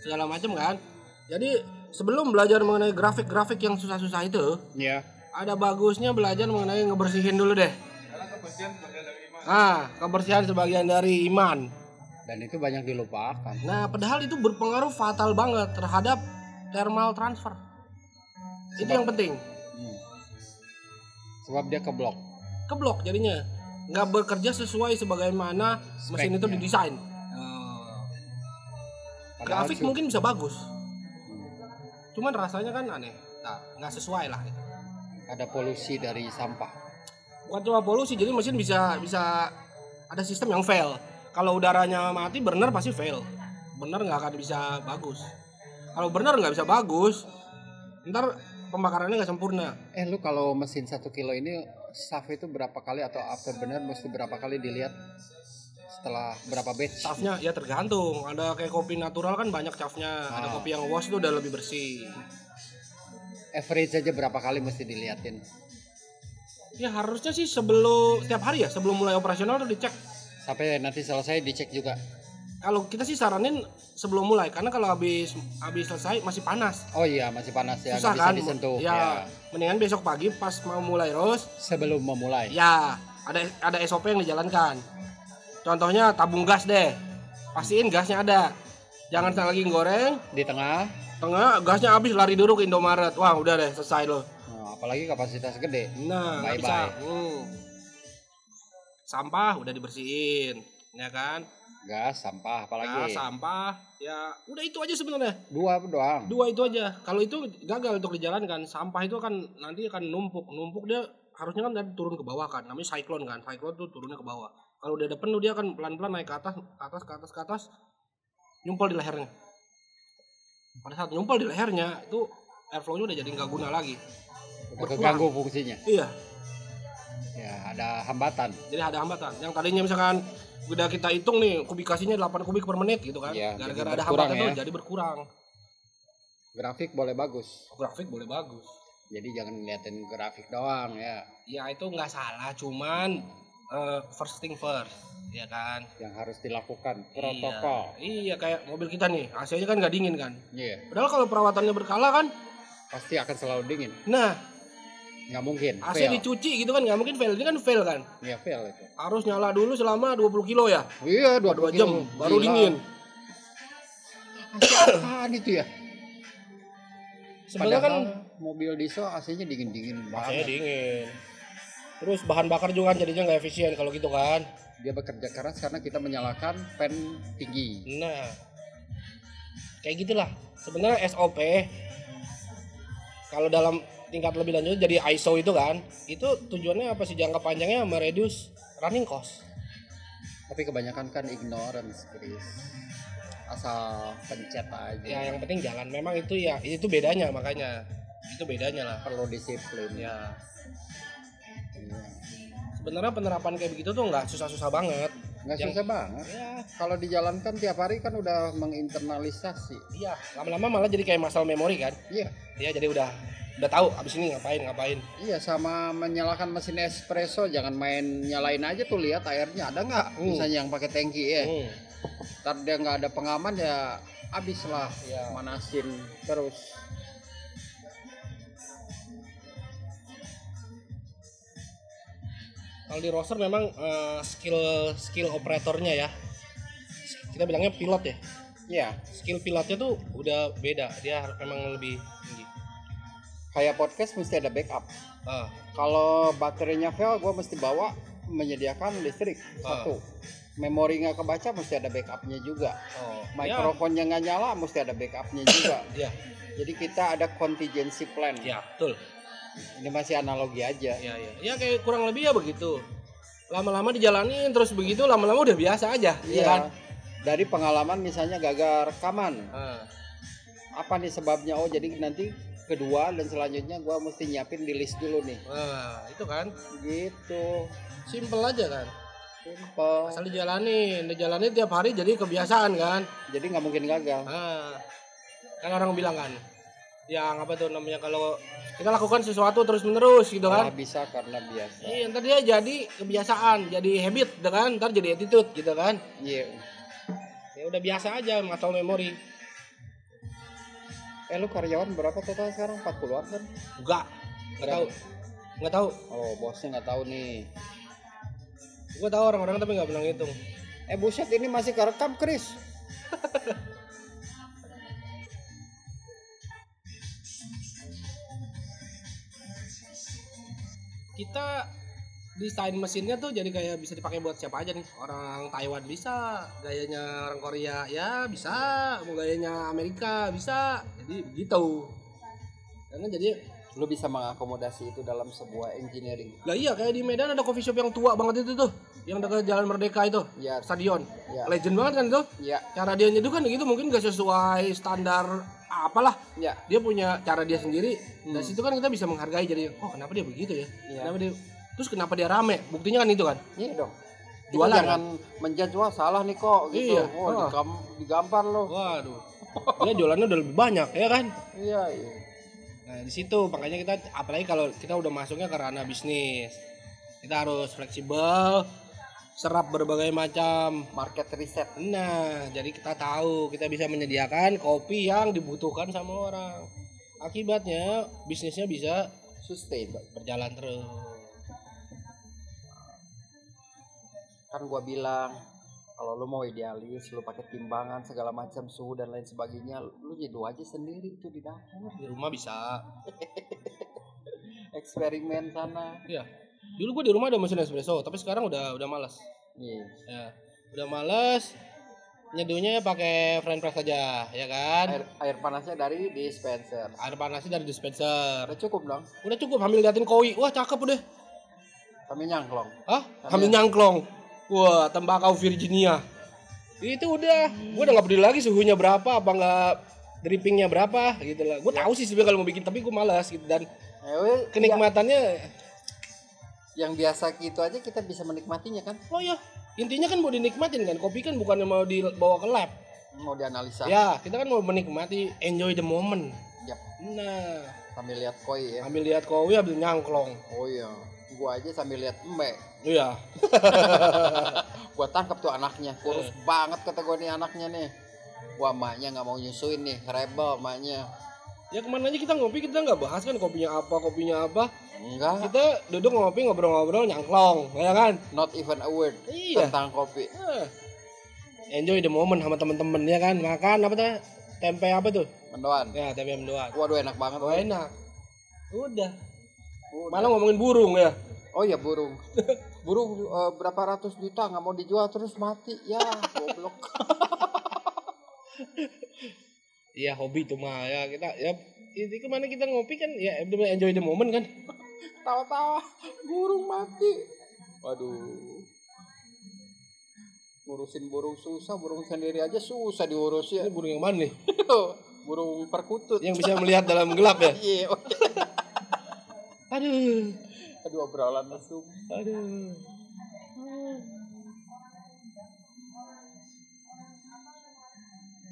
segala macam kan. Jadi sebelum belajar mengenai grafik-grafik yang susah-susah itu, Iya. ada bagusnya belajar mengenai ngebersihin dulu deh. Ah, kebersihan sebagian dari iman. Dan itu banyak dilupakan. Nah, padahal itu berpengaruh fatal banget terhadap thermal transfer. Itu yang penting. Hmm. Sebab dia keblok. Keblok jadinya. Nggak bekerja sesuai sebagaimana mesin itu didesain. Padahal Grafik su- mungkin bisa bagus. Cuman rasanya kan aneh. Nah, nggak sesuai lah. ada polusi dari sampah. Bukan cuma polusi, jadi mesin bisa bisa ada sistem yang fail. Kalau udaranya mati, burner pasti fail. Burner nggak akan bisa bagus. Kalau burner nggak bisa bagus, ntar pembakarannya nggak sempurna. Eh lu kalau mesin satu kilo ini saf itu berapa kali atau afterburner mesti berapa kali dilihat setelah berapa batch? Cafnya ya tergantung. Ada kayak kopi natural kan banyak cafnya. Ada Ah. kopi yang wash itu udah lebih bersih. Average aja berapa kali mesti diliatin? Ya harusnya sih sebelum setiap hari ya sebelum mulai operasional tuh dicek. Sampai nanti selesai dicek juga. Kalau kita sih saranin sebelum mulai karena kalau habis habis selesai masih panas. Oh iya masih panas ya, Susah bisa kan? disentuh. Ya, Ya. mendingan besok pagi pas mau mulai roast Sebelum memulai. Ya, ada ada SOP yang dijalankan. Contohnya tabung gas deh. Pastiin gasnya ada. Jangan sekali lagi goreng, Di tengah, tengah gasnya habis lari dulu ke Indomaret. Wah, udah deh selesai loh. Nah, apalagi kapasitas gede. Nah, bisa. Bye-bye. Hmm. Sampah udah dibersihin, ya kan? Gas, sampah, Gas, apalagi. sampah, ya udah itu aja sebenarnya. Dua doang. Dua itu aja. Kalau itu gagal untuk dijalankan, sampah itu akan nanti akan numpuk. Numpuk dia harusnya kan dari turun ke bawah kan. Namanya cyclone kan. Cyclone tuh turunnya ke bawah. Kalau udah ada penuh dia akan pelan-pelan naik ke atas, ke atas, ke atas, ke atas, nyumpel di lehernya. Pada saat nyumpel di lehernya itu airflow-nya udah jadi nggak guna lagi. Keganggu fungsinya. Iya, Ya, ada hambatan. jadi ada hambatan. Yang tadinya misalkan udah kita hitung nih kubikasinya 8 kubik per menit gitu kan. Iya, Gara-gara jadi ada berkurang hambatan ya. tuh jadi berkurang. Grafik boleh bagus. Grafik boleh bagus. Jadi jangan liatin grafik doang ya. Ya itu nggak salah, cuman eh, first thing first, ya kan. Yang harus dilakukan protokol. Iya, iya kayak mobil kita nih, AC-nya kan nggak dingin kan. Iya. Padahal kalau perawatannya berkala kan, Pasti akan selalu dingin. nah Nggak mungkin. AC fail. dicuci gitu kan nggak mungkin fail. Ini kan fail kan. Iya, fail itu. Harus nyala dulu selama 20 kilo ya. Iya, 2 20 jam kilo. baru Gila. dingin. Apaan itu ya? Sebenarnya kan mobil diesel AC-nya dingin-dingin AC-nya banget. dingin. Terus bahan bakar juga kan jadinya nggak efisien kalau gitu kan. Dia bekerja keras karena kita menyalakan fan tinggi. Nah, kayak gitulah. Sebenarnya SOP kalau dalam tingkat lebih lanjut jadi ISO itu kan, itu tujuannya apa sih jangka panjangnya mereduce running cost. Tapi kebanyakan kan ignorance, Chris. Asal pencet aja. Ya yang penting jalan. Memang itu ya itu bedanya makanya. Itu bedanya lah. perlu disiplin. Ya. Iya. Sebenarnya penerapan kayak begitu tuh nggak susah-susah banget. nggak Yang- susah banget ya kalau dijalankan tiap hari kan udah menginternalisasi iya lama-lama malah jadi kayak masalah memori kan iya dia jadi udah udah tahu abis ini ngapain ngapain iya sama menyalakan mesin espresso jangan main nyalain aja tuh lihat airnya ada nggak Hmm. misalnya yang pakai tangki ya Hmm. ntar dia nggak ada pengaman ya habis lah Iya. manasin terus Kalau di roster memang eh, skill skill operatornya ya. Kita bilangnya pilot ya. ya Skill pilotnya tuh udah beda. Dia memang lebih. Kayak podcast mesti ada backup Ah, kalau baterainya fail gue mesti bawa menyediakan listrik Ah. satu memori nggak kebaca mesti ada backupnya juga oh, mikrofonnya nggak nyala mesti ada backupnya juga Ya, jadi kita ada contingency plan ya, ya, betul. ini masih analogi aja Ya, ya. Ya kayak kurang lebih ya begitu. Lama-lama dijalanin terus begitu lama-lama udah biasa aja, iya Iya. kan? dari pengalaman misalnya gagal rekaman Ah, apa nih sebabnya oh jadi nanti kedua dan selanjutnya gua mesti nyiapin di list dulu nih nah, itu kan gitu simple aja kan. simple Asal dijalanin, dijalanin tiap hari jadi kebiasaan kan. jadi nggak mungkin gagal Ah, kan orang bilang kan, yang apa tuh namanya kalau kita lakukan sesuatu terus menerus gitu kan? bisa karena biasa Iya, ntar dia jadi kebiasaan, jadi habit, gitu kan? Ntar jadi attitude gitu kan? iya Ya udah biasa aja muscle memory. Eh lu karyawan berapa total sekarang? 40-an kan? Enggak, nggak tahu, nggak tahu. oh bosnya nggak tahu nih. Gue tahu orang-orang tapi nggak pernah ngitung. eh buset ini masih kerekam Chris Kita desain mesinnya tuh jadi kayak bisa dipakai buat siapa aja nih. Orang Taiwan bisa, gayanya orang Korea ya bisa, mau gayanya Amerika bisa. Jadi begitu. Karena jadi lu bisa mengakomodasi itu dalam sebuah engineering lah iya kayak di Medan ada coffee shop yang tua banget itu tuh, yang dekat Jalan Merdeka itu, ya stadion. ya Legend banget kan itu. ya Cara dia nyeduh kan gitu mungkin gak sesuai standar apalah. ya Dia punya cara dia sendiri. Hmm. Dari situ kan kita bisa menghargai jadi, oh kenapa dia begitu ya? Iya. Kenapa dia Terus kenapa dia rame? Buktinya kan itu kan. iya dong Jualan, jangan menjudge wah salah nih kok gitu Iya. oh, Ah. digam- digampar lo Waduh. Dia jualannya udah lebih banyak ya kan? iya iya Nah, di situ makanya kita apalagi kalau kita udah masuknya ke ranah bisnis. Kita harus fleksibel, serap berbagai macam. market reset Nah, jadi kita tahu kita bisa menyediakan kopi yang dibutuhkan sama orang. Akibatnya bisnisnya bisa sustain berjalan terus. Kan gua bilang kalau lu mau idealis lu pakai timbangan segala macam suhu dan lain sebagainya lu nyeduh aja sendiri itu di dapur Di rumah bisa. eksperimen sana Dulu gue di rumah ada mesin espresso, tapi sekarang udah udah malas. iya Ya, udah males. Nyeduhnya pakai French press aja, ya kan? air air panasnya dari dispenser Air panasnya dari dispenser. udah cukup dong Udah cukup hamil liatin koi. Wah, cakep udah. kami nyangklong Hah? Hamil nyangklong. Wah, tembakau Virginia. Itu udah. Gue udah nggak peduli lagi suhunya berapa, apa nggak drippingnya berapa gitu lah. Gue tahu sih sebenarnya kalau mau bikin, tapi gue malas gitu dan Eh, weh, kenikmatannya. yang biasa gitu aja kita bisa menikmatinya kan Oh ya, intinya kan mau dinikmatin kan. Kopi kan bukan mau dibawa ke lab. mau dianalisa Ya, kita kan mau menikmati, enjoy the moment. Yap. Nah, sambil lihat koi ya ambil lihat kopi, ambil nyangklong. oh iya gua aja sambil lihat mbak Iya. gua tangkap tuh anaknya kurus Eh. banget kata gua nih anaknya nih gua emaknya nggak mau nyusuin nih rebel emaknya Ya ke mana aja kita ngopi kita nggak bahas kan kopinya apa, kopinya apa. enggak Kita duduk ngopi ngobrol-ngobrol nyangklong, ya kan? not even a word Iya. tentang kopi Eh, Enjoy the moment sama temen-temen ya kan. Makan apa tuh? Tempe apa tuh? mendoan Ya, tempe mendoan. waduh enak banget woy. enak. Udah. Udah. Malah ngomongin burung ya. oh iya burung burung eh, berapa ratus juta nggak mau dijual terus mati ya goblok Iya, hobi itu mah ya kita ya ini ke mana kita ngopi kan ya enjoy the moment kan. tawa-tawa burung mati waduh ngurusin burung susah burung sendiri aja susah diurus ya Ini burung yang mana nih? burung perkutut Yang bisa melihat dalam gelap ya? iya Aduh. Aduh obrolan langsung Aduh.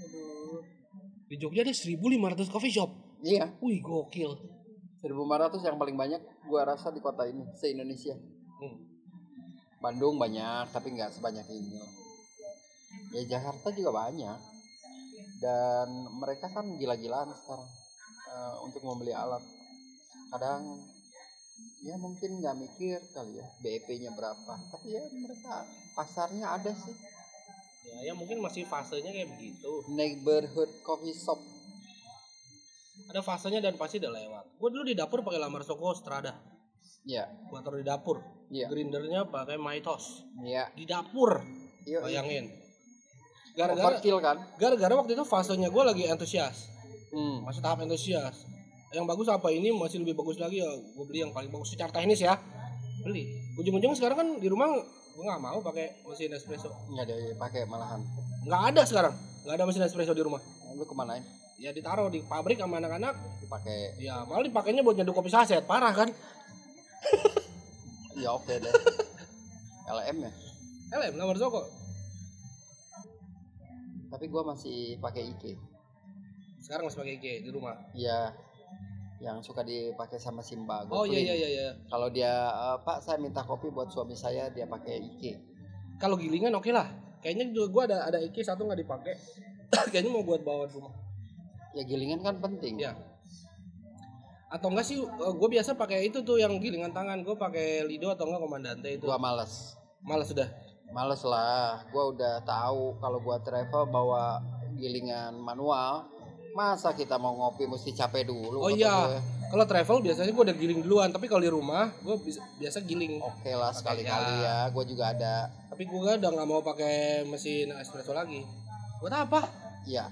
Aduh. Di Jogja ada 1500 coffee shop. Iya. Wih, gokil. 1500 yang paling banyak gua rasa di kota ini, se-Indonesia. Hmm. Bandung banyak, tapi nggak sebanyak ini. Ya Jakarta juga banyak. Dan mereka kan gila-gilaan sekarang uh, untuk membeli alat. Kadang ya mungkin nggak mikir kali ya BEP-nya berapa. Tapi ya mereka pasarnya ada sih. Ya, ya mungkin masih fasenya kayak begitu. Neighborhood coffee shop. Ada fasenya dan pasti udah lewat. Gue dulu di dapur pakai lamar Soko Strada. Ya, Gua taruh di dapur. Iya. Grindernya pakai Maitos. ya. Di dapur. Iya, Bayangin. Gara-gara kan? gara-gara waktu itu fasenya gue lagi antusias. Hmm. Masih tahap antusias. Yang bagus apa ini masih lebih bagus lagi ya gue beli yang paling bagus secara teknis ya. Beli. Ujung-ujung sekarang kan di rumah gue nggak mau pakai mesin espresso. Nggak ada yang pakai malahan. Nggak ada sekarang. Nggak ada mesin espresso di rumah. Lu kemanain? Ya ditaruh di pabrik sama anak-anak. Dipakai. Ya malah dipakainya buat nyeduh kopi saset. Parah kan? Ya oke deh. LM ya. LM lamar Soko. Tapi gua masih pakai IG. Sekarang masih pakai IG di rumah. Ya yang suka dipakai sama Simba. Gua Oh iya iya iya iya. Kalau dia eh, Pak saya minta kopi buat suami saya dia pakai IG. Kalau gilingan oke lah. Kayaknya juga gue ada ada IG satu nggak dipakai. Kayaknya mau buat bawa rumah. Ya gilingan kan penting. Ya. Atau enggak sih gue biasa pakai itu tuh yang gilingan tangan. Gue pakai Lido atau enggak Komandante itu. Gua males. Malas sudah. Males lah. Gua udah tahu kalau gua travel bawa gilingan manual. Masa kita mau ngopi mesti capek dulu? Oh iya. gue. Kalau travel biasanya gue udah giling duluan. Tapi kalau di rumah gue biasa giling. Oke lah sekali-kali ya. ya. Gua juga ada. Tapi gue udah nggak mau pakai mesin espresso lagi. Buat apa? Iya.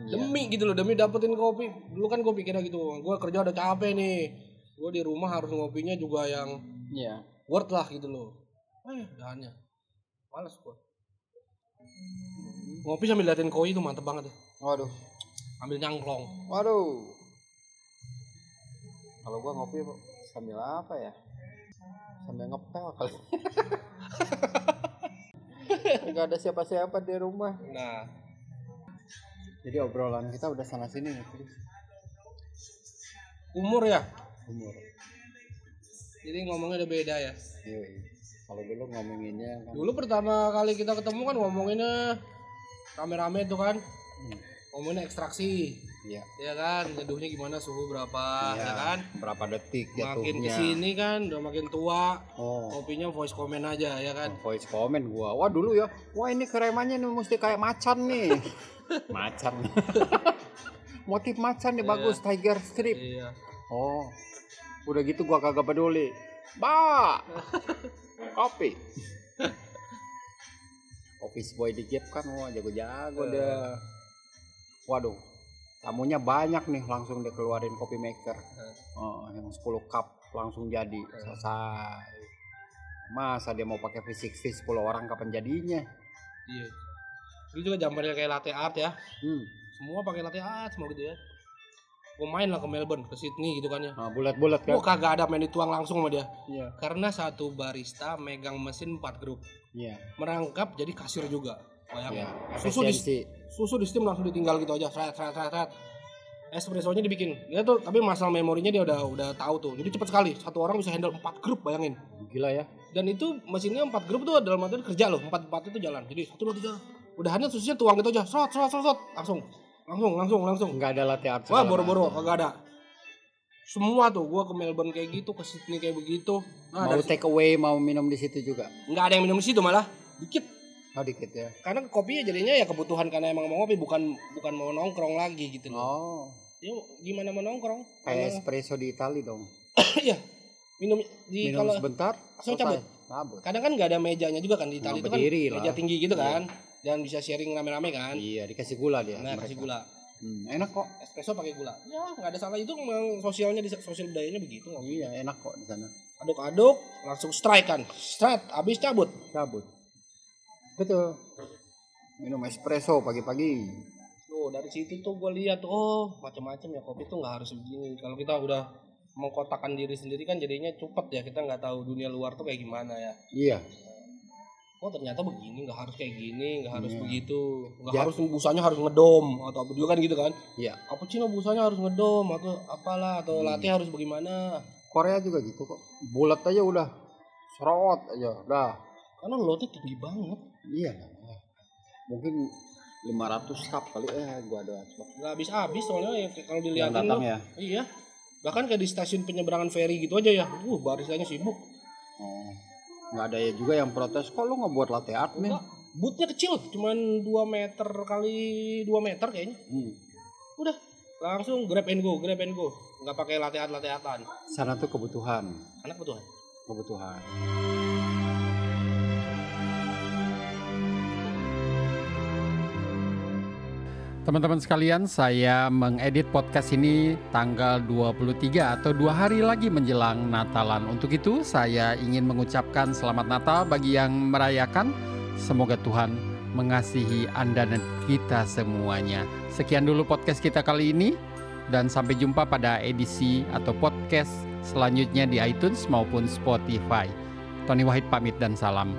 Iya. Demi gitu loh, demi dapetin kopi. Dulu kan gue pikirnya gitu. Gue kerja udah capek nih. Gue di rumah harus ngopinya juga yang Iya. worth lah gitu loh. Eh, dahannya. Males gue. Ngopi sambil liatin koi itu mantep banget ya. Waduh. Ambil nyangklong. Waduh. Kalau gua ngopi sambil apa ya? Sambil ngepel kali. Gak ada siapa-siapa di rumah. Nah, Jadi obrolan kita udah sana sini nih. Chris. umur ya. Umur. Jadi ngomongnya udah beda ya. Yoi. Kalau dulu ngomonginnya kan. Dulu pertama kali kita ketemu kan ngomonginnya rame-rame tuh kan. Hmm, Ngomongin ekstraksi. Iya. Ya kan, nyeduhnya gimana, suhu berapa, Iya. ya kan? Berapa detik Makin jatuhnya? ke sini kan, udah makin tua, Oh. kopinya voice comment aja, ya kan? Voice comment gua. Wah dulu ya. Wah ini kremannya nih mesti kayak macan nih. macan. Motif macan nih Iya. bagus tiger strip. Iya. Oh, udah gitu gua kagak peduli. Ba, kopi. Office boy di Jeep kan, wah jago-jago dah. Waduh, tamunya banyak nih langsung dia keluarin kopi maker. Eh. Oh, yang 10 cup langsung jadi selesai. Masa dia mau pakai fisik 10 orang kapan jadinya? Iya. Itu juga zamannya kayak latte art ya. Hmm. Semua pakai latte art semua gitu ya. Gue main lah ke Melbourne, ke Sydney gitu kan ya. Nah, bulat-bulat kan? Gue kagak ada main dituang langsung sama dia. Iya. Karena satu barista megang mesin 4 grup. Iya. Merangkap jadi kasir juga. Bayangin. Iya. Susu di susu di steam langsung ditinggal gitu aja. Seret, seret, seret, seret. Espressonya dibikin. Dia tuh tapi masalah memorinya dia udah udah tahu tuh. Jadi cepet sekali. Satu orang bisa handle 4 grup bayangin. Gila ya. Dan itu mesinnya 4 grup tuh dalam artian kerja loh. 4 4 itu jalan. Jadi satu dua tiga. Udahannya susunya tuang gitu aja. Serot serot. serot. Langsung. Langsung langsung langsung. Enggak ada latte art. Wah boro-boro kagak ada. Semua tuh gua ke Melbourne kayak gitu, ke Sydney kayak begitu. Nah, Mau take away, mau minum di situ juga. nggak ada yang minum di situ malah. Dikit. Oh dikit ya. Karena kopinya jadinya ya kebutuhan karena emang mau ngopi bukan bukan mau nongkrong lagi gitu loh. Oh, Ya gimana mau nongkrong? kayak espresso di Itali dong. Iya. Minum di Minum kalau sebentar, langsung. Cabut. kadang kan nggak ada mejanya juga kan di Itali itu kan berdiri meja tinggi gitu kan. Dan bisa sharing rame-rame kan. Iya, dikasih gula dia. Nah, mereka. kasih gula. Hmm, enak kok. Espresso pakai gula. Ya, nggak ada salah itu memang sosialnya di sosial budayanya begitu. ngopi. Iya, enak kok di sana. Aduk-aduk, langsung strike kan. Straight, habis cabut. Cabut. Betul. Minum espresso pagi-pagi. Tuh, dari situ tuh gue lihat oh, macam-macam ya kopi tuh nggak harus begini. Kalau kita udah mengkotakkan diri sendiri kan jadinya cepet ya kita nggak tahu dunia luar tuh kayak gimana ya. Iya. Oh ternyata begini nggak harus kayak gini nggak harus Iya. begitu. Nggak Ya. harus busanya harus ngedom atau apa juga kan gitu kan? Iya. cappuccino busanya harus ngedom atau apalah atau Hmm. latte harus bagaimana? Korea juga gitu kok. Bulat aja udah. Serot aja udah karena lotnya tinggi banget. Iya. Mungkin 500 cup kali eh gua ada nggak habis habis soalnya ya, kalau yang dilihatin datang lo, ya? Iya. Bahkan kayak di stasiun penyeberangan ferry gitu aja ya. Uh barisannya sibuk. Oh nggak ada ya juga yang protes kok lu ngebuat latte art nih enggak bootnya kecil cuman 2 meter kali 2 meter kayaknya. Hmm. udah langsung grab and go grab and go. Nggak pakai latte art latte artan. Sana tuh kebutuhan. Anak betul kebutuhan Teman-teman sekalian, saya mengedit podcast ini tanggal 23 atau dua hari lagi menjelang Natalan. Untuk itu, saya ingin mengucapkan selamat Natal bagi yang merayakan. Semoga Tuhan mengasihi Anda dan kita semuanya. Sekian dulu podcast kita kali ini dan sampai jumpa pada edisi atau podcast selanjutnya di iTunes maupun Spotify. Tony Wahid pamit dan salam.